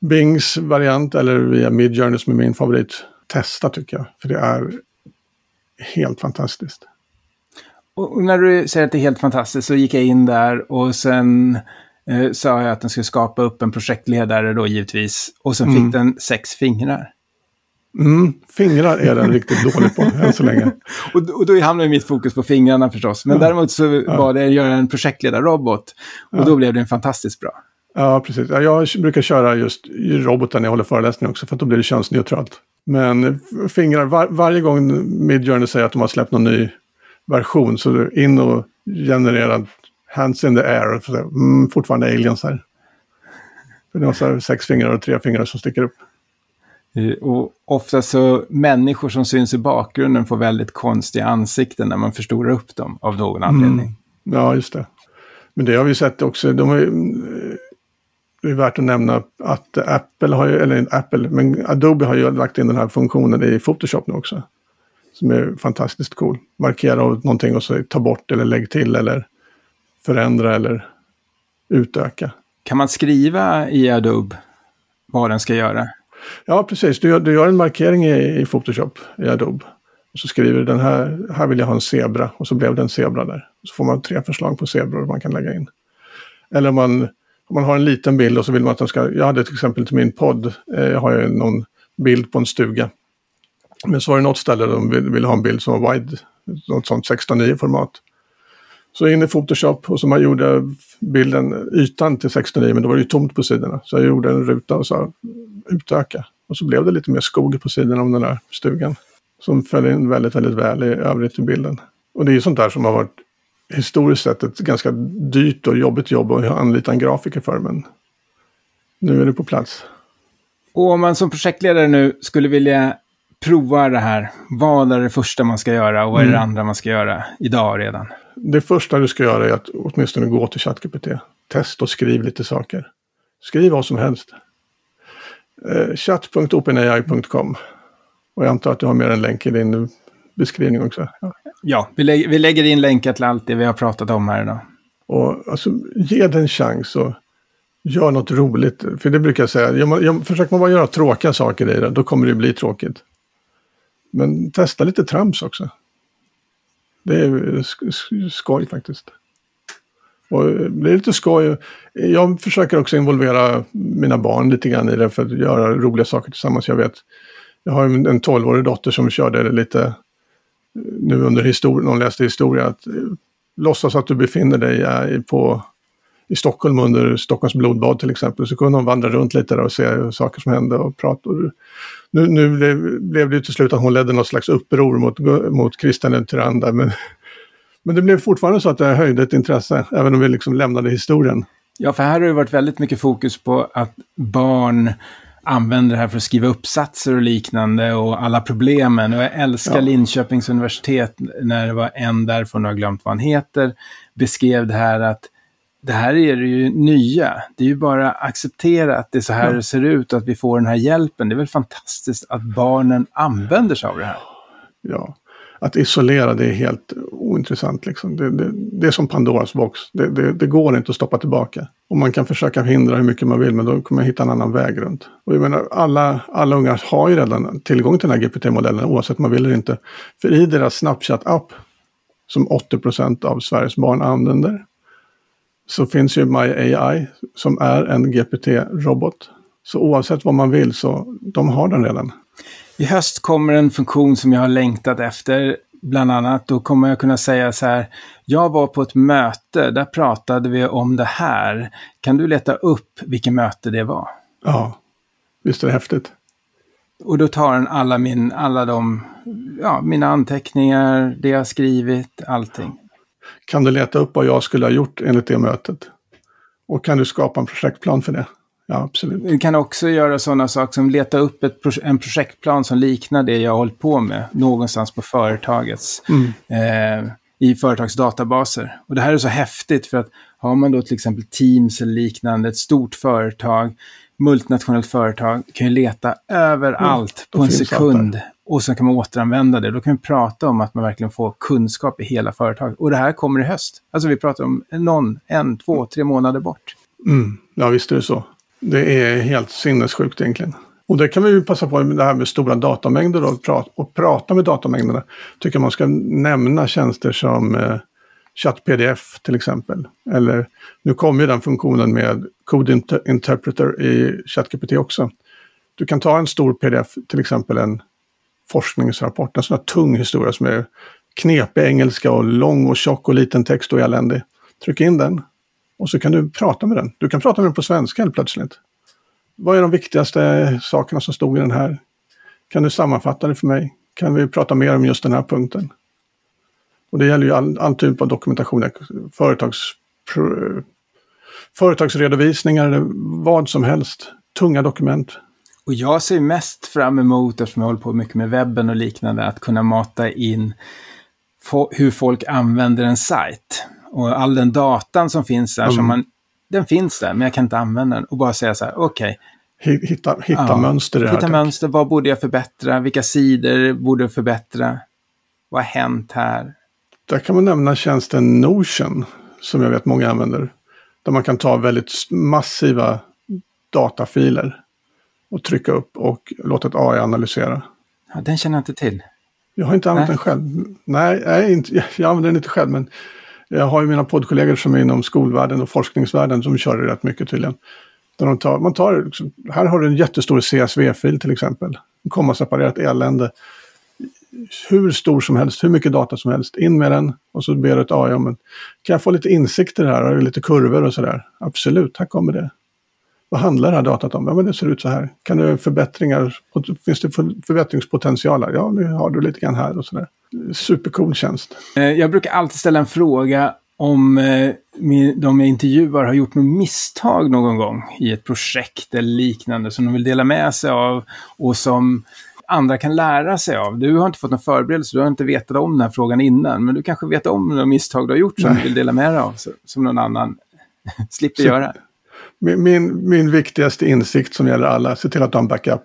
Bings variant eller via Midjourney som är min favorit. Testa tycker jag, för det är helt fantastiskt. Och när du säger att det är helt fantastiskt så gick jag in där och sen eh, sa jag att den skulle skapa upp en projektledare då givetvis. Och sen mm. fick den sex fingrar. Mm, fingrar är den riktigt dålig på än så länge. och, och då hamnade mitt fokus på fingrarna förstås. Men ja. däremot så ja. var det att göra en projektledarrobot. Och ja. då blev den fantastiskt bra. Ja, precis. Jag brukar köra just roboten när jag håller föreläsningar också, för att då blir det könsneutralt. Men fingrar, var, varje gång Midjourney säger att de har släppt någon ny version, så in och generera hands in the air. Så, mm, fortfarande aliens här. För det har sex fingrar och tre fingrar som sticker upp. Och ofta så människor som syns i bakgrunden får väldigt konstiga ansikten när man förstorar upp dem av någon mm. anledning. Mm. Ja, just det. Men det har vi sett också. De har, det är värt att nämna att Apple har ju, eller Apple, men Adobe har ju lagt in den här funktionen i Photoshop nu också. Som är fantastiskt cool. Markera någonting och så ta bort eller lägg till eller förändra eller utöka. Kan man skriva i Adobe vad den ska göra? Ja, precis. Du gör, du gör en markering i, i, Photoshop i Adobe. Och så skriver du den här, här vill jag ha en zebra. Och så blev det en zebra där. Så får man tre förslag på zebror man kan lägga in. Eller om man, man har en liten bild och så vill man att den ska... Jag hade till exempel till min podd, eh, jag har jag någon bild på en stuga. Men så var det något ställe där de ville, vill ha en bild som var wide, något sånt 16.9 format. Så in i Photoshop och så man gjorde bilden, ytan till 16.9 men då var det ju tomt på sidorna. Så jag gjorde en ruta och sa utöka. Och så blev det lite mer skog på sidorna om den där stugan. Som föll in väldigt, väldigt väl i övrigt i bilden. Och det är ju sånt där som har varit historiskt sett ett ganska dyrt och jobbigt jobb att anlita en grafiker för. Men nu är det på plats. Och om man som projektledare nu skulle vilja prova det här, vad är det första man ska göra och vad är det mm. andra man ska göra idag redan? Det första du ska göra är att åtminstone gå till ChatGPT. Testa och skriv lite saker. Skriv vad som helst eh, chatt.openai.com. Och jag antar att du har med en länk i din beskrivning också. Ja, ja vi, lä vi lägger in länkar till allt det vi har pratat om här idag. Och alltså, ge den en chans och gör något roligt. För det brukar jag säga, jag, jag, försöker man bara göra tråkiga saker i det, då kommer det bli tråkigt. Men testa lite trams också. Det är skoj faktiskt. Och det är lite skoj. Jag försöker också involvera mina barn lite grann i det för att göra roliga saker tillsammans. Jag vet, jag har en 12-årig dotter som körde lite nu under historien, hon läste historia, att eh, låtsas att du befinner dig eh, på, i Stockholm under Stockholms blodbad till exempel. Så kunde hon vandra runt lite där och se saker som hände och prata. Nu, nu blev det till slut att hon ledde något slags uppror mot, mot Christian Tyrand men men det blev fortfarande så att det höjde ett intresse, även om vi liksom lämnade historien. Ja, för här har det varit väldigt mycket fokus på att barn använder det här för att skriva uppsatser och liknande och alla problemen. Och jag älskar ja. Linköpings universitet när det var en därifrån, nu har glömt vad han heter, beskrev det här att det här är det ju nya. Det är ju bara att acceptera att det är så här ja. det ser ut och att vi får den här hjälpen. Det är väl fantastiskt att barnen använder sig av det här. Ja, att isolera det är helt ointressant. Liksom. Det, det, det är som Pandoras box. Det, det, det, går inte att stoppa tillbaka. Och man kan försöka hindra hur mycket man vill men då kommer man hitta en annan väg runt. Och jag menar, alla, alla ungar har ju redan tillgång till den här GPT-modellen oavsett om man vill eller inte. För i deras Snapchat-app, som 80% av Sveriges barn använder, så finns ju My AI som är en GPT-robot. Så oavsett vad man vill så de har den redan. I höst kommer en funktion som jag har längtat efter. Bland annat, då kommer jag kunna säga så här. Jag var på ett möte, där pratade vi om det här. Kan du leta upp vilket möte det var? Ja, visst är det häftigt. Och då tar den alla, min, alla de, ja, mina anteckningar, det jag har skrivit, allting. Kan du leta upp vad jag skulle ha gjort enligt det mötet? Och kan du skapa en projektplan för det? Ja, absolut. Du kan också göra sådana saker som leta upp ett, en projektplan som liknar det jag har hållit på med någonstans på företagets, mm. eh, i företagsdatabaser. Och det här är så häftigt för att har man då till exempel Teams eller liknande, ett stort företag, multinationellt företag, kan ju leta överallt mm, på en sekund. Och så kan man återanvända det. Då kan vi prata om att man verkligen får kunskap i hela företaget. Och det här kommer i höst. Alltså vi pratar om någon, en, två, tre månader bort. Mm. Ja, visst är det så. Det är helt sinnessjukt egentligen. Och det kan vi ju passa på det här med stora datamängder då, och, prata, och prata med datamängderna. Tycker man ska nämna tjänster som eh, ChatPDF till exempel. Eller nu kommer ju den funktionen med Code Interpreter i ChatGPT också. Du kan ta en stor pdf, till exempel en forskningsrapport, en sån här tung historia som är knepig engelska och lång och tjock och liten text och eländig. Tryck in den och så kan du prata med den. Du kan prata med den på svenska helt plötsligt. Vad är de viktigaste sakerna som stod i den här? Kan du sammanfatta det för mig? Kan vi prata mer om just den här punkten? Och det gäller ju all, all typ av dokumentation, eh, företags, företagsredovisningar eller vad som helst. Tunga dokument. Och jag ser mest fram emot, eftersom jag håller på mycket med webben och liknande, att kunna mata in hur folk använder en sajt. Och all den datan som finns där, mm. som man, den finns där, men jag kan inte använda den. Och bara säga så här, okej. Okay. Hitta, hitta ja, mönster i det här. Hitta mönster, vad borde jag förbättra? Vilka sidor borde jag förbättra? Vad har hänt här? Där kan man nämna tjänsten Notion, som jag vet många använder. Där man kan ta väldigt massiva datafiler och trycka upp och låta ett AI analysera. Ja, den känner jag inte till. Jag har inte använt nej. den själv. Nej, nej inte, jag använder den inte själv, men jag har ju mina poddkollegor som är inom skolvärlden och forskningsvärlden som kör det rätt mycket tydligen. Där de tar, man tar, liksom- här har du en jättestor CSV-fil till exempel. En kommaseparerat elände hur stor som helst, hur mycket data som helst. In med den och så ber du ett AI om en, kan jag få lite insikter här och lite kurvor och sådär. Absolut, här kommer det. Vad handlar det här datat om? Ja, men det ser ut så här. Kan du förbättringar, finns det förbättringspotential här? Ja, nu har du lite grann här och sådär. Supercool tjänst. Eh, jag brukar alltid ställa en fråga om eh, de jag intervjuar har gjort något misstag någon gång i ett projekt eller liknande som de vill dela med sig av och som andra kan lära sig av. Du har inte fått någon förberedelse, du har inte vetat om den här frågan innan, men du kanske vet om några misstag du har gjort som Nej. du vill dela med dig av, som någon annan slipper så, göra. Min, min, min viktigaste insikt som gäller alla, se till att du har en backup.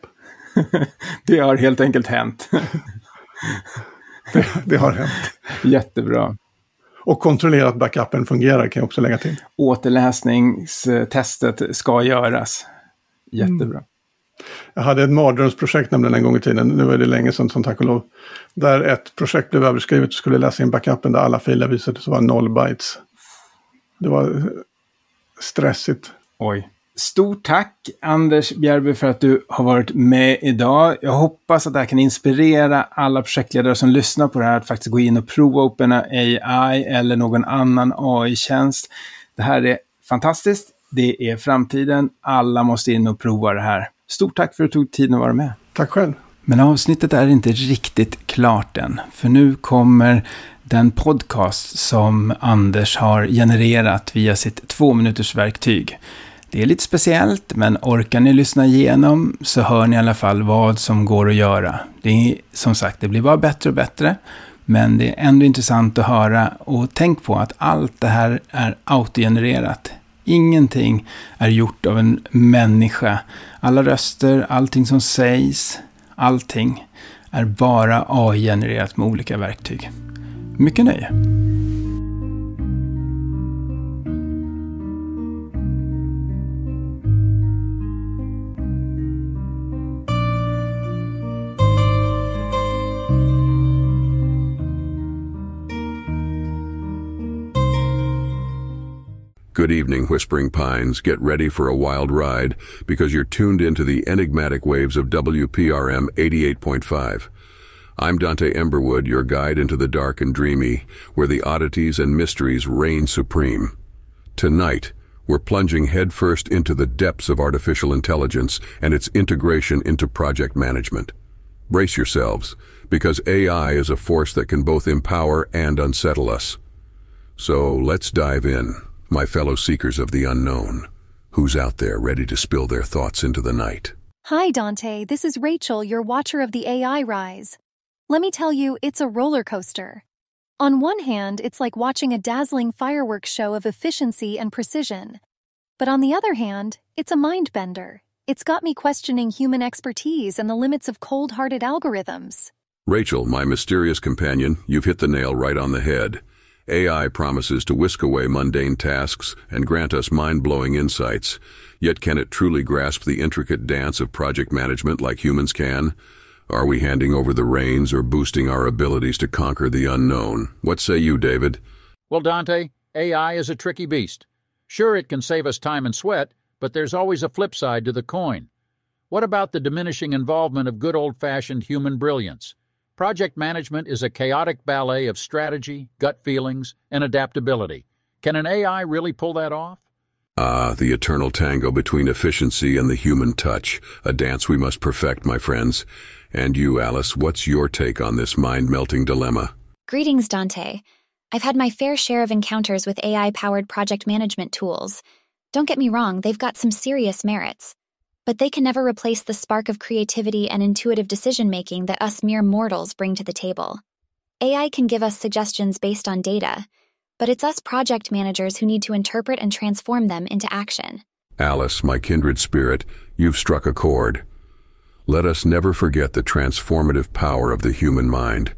det har helt enkelt hänt. det, det har hänt. Jättebra. Och kontrollera att backupen fungerar kan jag också lägga till. Återläsningstestet ska göras. Jättebra. Mm. Jag hade ett mardrömsprojekt nämligen en gång i tiden, nu är det länge sedan som tack och lov. Där ett projekt blev överskrivet och skulle läsa in backupen där alla filer visade sig vara noll bytes. Det var stressigt. Oj. Stort tack Anders Bjärby för att du har varit med idag. Jag hoppas att det här kan inspirera alla projektledare som lyssnar på det här att faktiskt gå in och prova OpenAI eller någon annan AI-tjänst. Det här är fantastiskt. Det är framtiden. Alla måste in och prova det här. Stort tack för att du tog tiden att vara med. Tack själv. Men avsnittet är inte riktigt klart än. För nu kommer den podcast som Anders har genererat via sitt två minuters verktyg. Det är lite speciellt, men orkar ni lyssna igenom så hör ni i alla fall vad som går att göra. Det är som sagt, det blir bara bättre och bättre. Men det är ändå intressant att höra och tänk på att allt det här är autogenererat. Ingenting är gjort av en människa. Alla röster, allting som sägs, allting är bara AI-genererat med olika verktyg. Mycket nöje! Good evening, Whispering Pines. Get ready for a wild ride because you're tuned into the enigmatic waves of WPRM 88.5. I'm Dante Emberwood, your guide into the dark and dreamy, where the oddities and mysteries reign supreme. Tonight, we're plunging headfirst into the depths of artificial intelligence and its integration into project management. Brace yourselves, because AI is a force that can both empower and unsettle us. So let's dive in my fellow seekers of the unknown. Who's out there ready to spill their thoughts into the night? Hi, Dante. This is Rachel, your watcher of the AI rise. Let me tell you, it's a roller coaster. On one hand, it's like watching a dazzling fireworks show of efficiency and precision. But on the other hand, it's a mind bender. It's got me questioning human expertise and the limits of cold hearted algorithms. Rachel, my mysterious companion, you've hit the nail right on the head. AI promises to whisk away mundane tasks and grant us mind-blowing insights. Yet can it truly grasp the intricate dance of project management like humans can? Are we handing over the reins or boosting our abilities to conquer the unknown? What say you, David? Well, Dante, AI is a tricky beast. Sure, it can save us time and sweat, but there's always a flip side to the coin. What about the diminishing involvement of good old-fashioned human brilliance? Project management is a chaotic ballet of strategy, gut feelings, and adaptability. Can an AI really pull that off? Ah, the eternal tango between efficiency and the human touch, a dance we must perfect, my friends. And you, Alice, what's your take on this mind-melting dilemma? Greetings, Dante. I've had my fair share of encounters with AI powered project management tools. Don't get me wrong, they've got some serious merits but they can never replace the spark of creativity and intuitive decision making that us mere mortals bring to the table. AI can give us suggestions based on data, but it's us project managers who need to interpret and transform them into action. Alice, my kindred spirit, you've struck a chord. Let us never forget the transformative power of the human mind.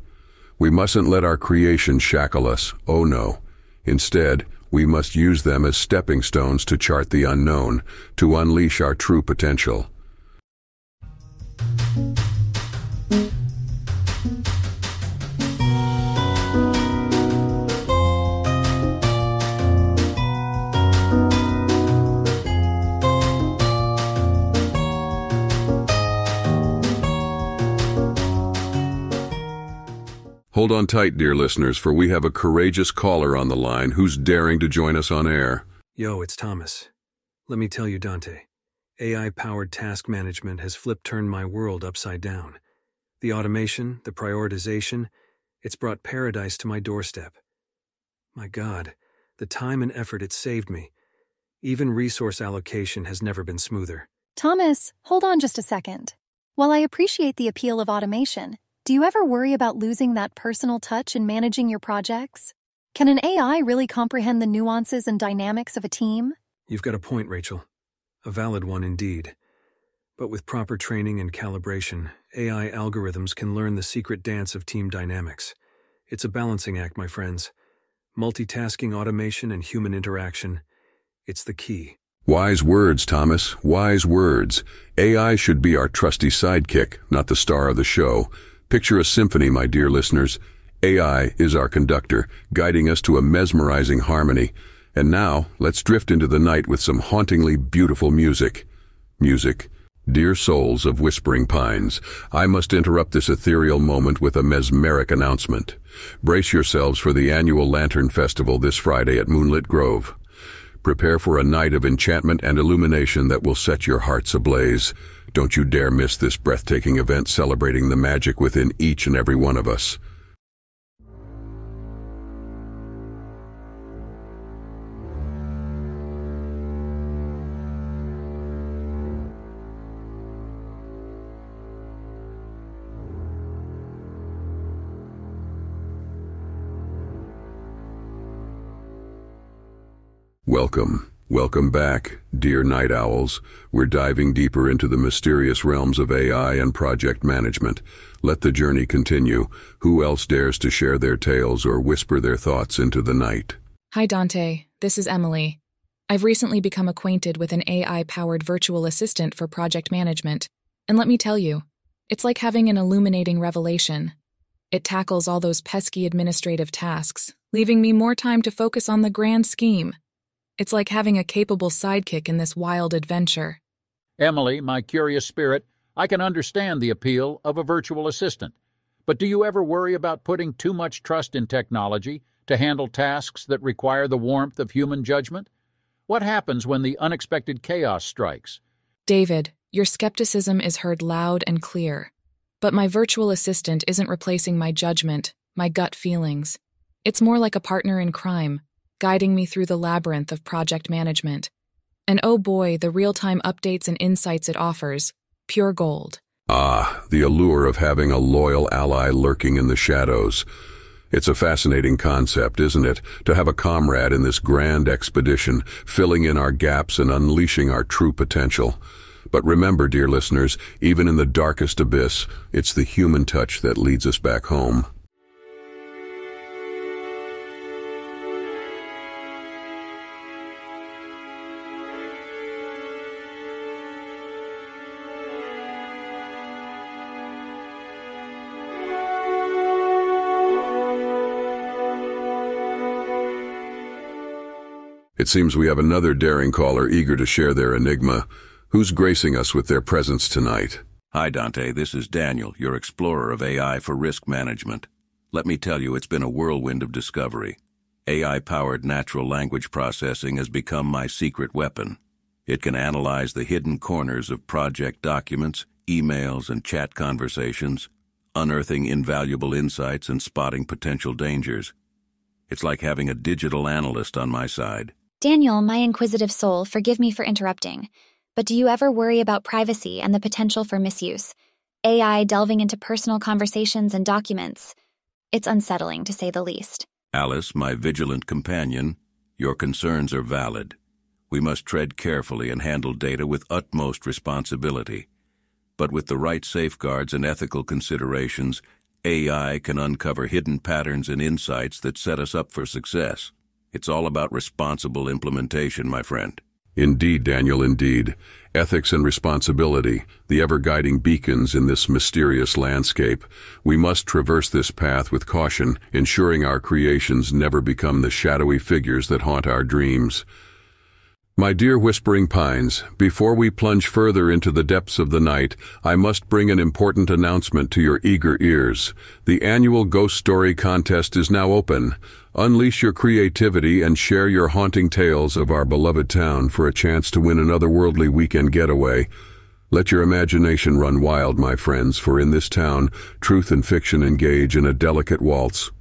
We mustn't let our creation shackle us, oh no. Instead, we must use them as stepping stones to chart the unknown, to unleash our true potential. Hold on tight, dear listeners, for we have a courageous caller on the line who's daring to join us on air. Yo, it's Thomas. Let me tell you, Dante. AI powered task management has flipped turned my world upside down. The automation, the prioritization, it's brought paradise to my doorstep. My God, the time and effort it saved me. Even resource allocation has never been smoother. Thomas, hold on just a second. While I appreciate the appeal of automation, do you ever worry about losing that personal touch in managing your projects? Can an AI really comprehend the nuances and dynamics of a team? You've got a point, Rachel. A valid one indeed. But with proper training and calibration, AI algorithms can learn the secret dance of team dynamics. It's a balancing act, my friends. Multitasking automation and human interaction. It's the key. Wise words, Thomas. Wise words. AI should be our trusty sidekick, not the star of the show. Picture a symphony, my dear listeners. AI is our conductor, guiding us to a mesmerizing harmony. And now, let's drift into the night with some hauntingly beautiful music. Music. Dear souls of Whispering Pines, I must interrupt this ethereal moment with a mesmeric announcement. Brace yourselves for the annual Lantern Festival this Friday at Moonlit Grove. Prepare for a night of enchantment and illumination that will set your hearts ablaze. Don't you dare miss this breathtaking event celebrating the magic within each and every one of us. Welcome. Welcome back, dear night owls. We're diving deeper into the mysterious realms of AI and project management. Let the journey continue. Who else dares to share their tales or whisper their thoughts into the night? Hi, Dante. This is Emily. I've recently become acquainted with an AI powered virtual assistant for project management. And let me tell you, it's like having an illuminating revelation. It tackles all those pesky administrative tasks, leaving me more time to focus on the grand scheme. It's like having a capable sidekick in this wild adventure. Emily, my curious spirit, I can understand the appeal of a virtual assistant. But do you ever worry about putting too much trust in technology to handle tasks that require the warmth of human judgment? What happens when the unexpected chaos strikes? David, your skepticism is heard loud and clear. But my virtual assistant isn't replacing my judgment, my gut feelings. It's more like a partner in crime, guiding me through the labyrinth of project management. And oh boy, the real time updates and insights it offers pure gold. Ah, the allure of having a loyal ally lurking in the shadows. It's a fascinating concept, isn't it? To have a comrade in this grand expedition, filling in our gaps and unleashing our true potential. But remember, dear listeners, even in the darkest abyss, it's the human touch that leads us back home. It seems we have another daring caller eager to share their enigma. Who's gracing us with their presence tonight? Hi, Dante. This is Daniel, your explorer of AI for risk management. Let me tell you, it's been a whirlwind of discovery. AI powered natural language processing has become my secret weapon. It can analyze the hidden corners of project documents, emails, and chat conversations, unearthing invaluable insights and spotting potential dangers. It's like having a digital analyst on my side. Daniel, my inquisitive soul, forgive me for interrupting. But do you ever worry about privacy and the potential for misuse? AI delving into personal conversations and documents. It's unsettling, to say the least. Alice, my vigilant companion, your concerns are valid. We must tread carefully and handle data with utmost responsibility. But with the right safeguards and ethical considerations, AI can uncover hidden patterns and insights that set us up for success. It's all about responsible implementation, my friend. Indeed, Daniel, indeed. Ethics and responsibility, the ever-guiding beacons in this mysterious landscape. We must traverse this path with caution, ensuring our creations never become the shadowy figures that haunt our dreams. My dear Whispering Pines, before we plunge further into the depths of the night, I must bring an important announcement to your eager ears. The annual Ghost Story Contest is now open. Unleash your creativity and share your haunting tales of our beloved town for a chance to win an otherworldly weekend getaway. Let your imagination run wild, my friends, for in this town, truth and fiction engage in a delicate waltz.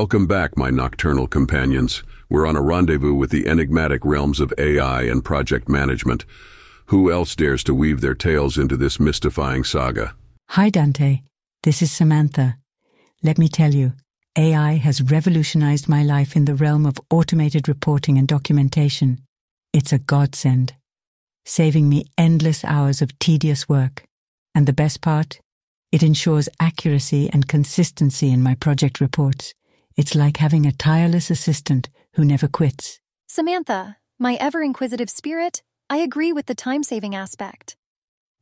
Welcome back, my nocturnal companions. We're on a rendezvous with the enigmatic realms of AI and project management. Who else dares to weave their tales into this mystifying saga? Hi, Dante. This is Samantha. Let me tell you, AI has revolutionized my life in the realm of automated reporting and documentation. It's a godsend, saving me endless hours of tedious work. And the best part? It ensures accuracy and consistency in my project reports. It's like having a tireless assistant who never quits. Samantha, my ever inquisitive spirit, I agree with the time saving aspect.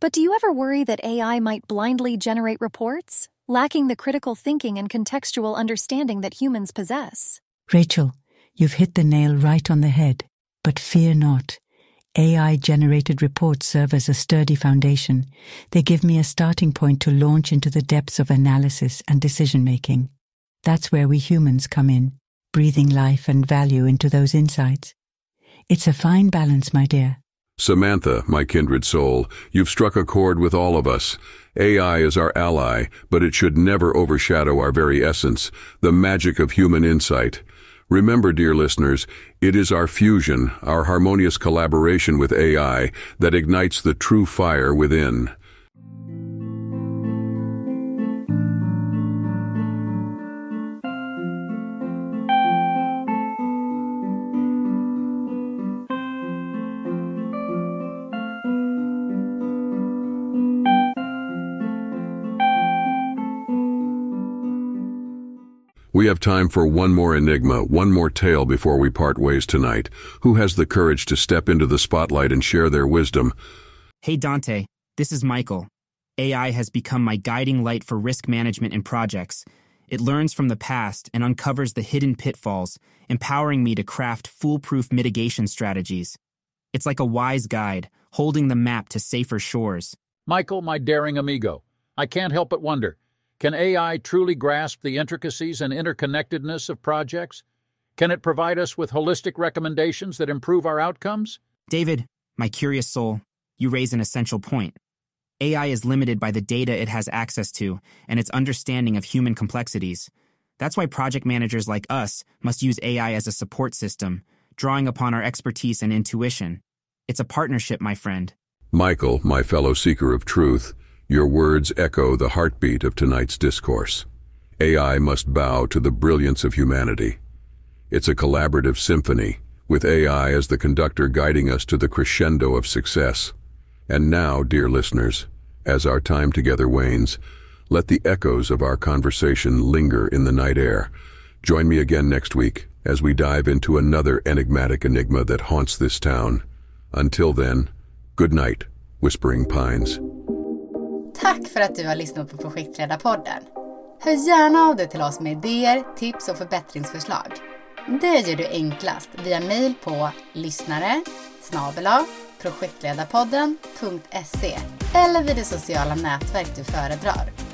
But do you ever worry that AI might blindly generate reports, lacking the critical thinking and contextual understanding that humans possess? Rachel, you've hit the nail right on the head. But fear not. AI generated reports serve as a sturdy foundation. They give me a starting point to launch into the depths of analysis and decision making. That's where we humans come in, breathing life and value into those insights. It's a fine balance, my dear. Samantha, my kindred soul, you've struck a chord with all of us. AI is our ally, but it should never overshadow our very essence, the magic of human insight. Remember, dear listeners, it is our fusion, our harmonious collaboration with AI, that ignites the true fire within. We We have time for one more enigma, one more tale before we part ways tonight. Who has the courage to step into the spotlight and share their wisdom? Hey Dante, this is Michael. AI has become my guiding light for risk management in projects. It learns from the past and uncovers the hidden pitfalls, empowering me to craft foolproof mitigation strategies. It's like a wise guide, holding the map to safer shores. Michael, my daring amigo, I can't help but wonder can AI truly grasp the intricacies and interconnectedness of projects? Can it provide us with holistic recommendations that improve our outcomes? David, my curious soul, you raise an essential point. AI is limited by the data it has access to and its understanding of human complexities. That's why project managers like us must use AI as a support system, drawing upon our expertise and intuition. It's a partnership, my friend. Michael, my fellow seeker of truth, your words echo the heartbeat of tonight's discourse. AI must bow to the brilliance of humanity. It's a collaborative symphony, with AI as the conductor guiding us to the crescendo of success. And now, dear listeners, as our time together wanes, let the echoes of our conversation linger in the night air. Join me again next week as we dive into another enigmatic enigma that haunts this town. Until then, good night, Whispering Pines. Tack för att du har lyssnat på Projektledarpodden. Hör gärna av dig till oss med idéer, tips och förbättringsförslag. Det gör du enklast via mejl på lyssnare projektledarpodden.se eller vid det sociala nätverk du föredrar.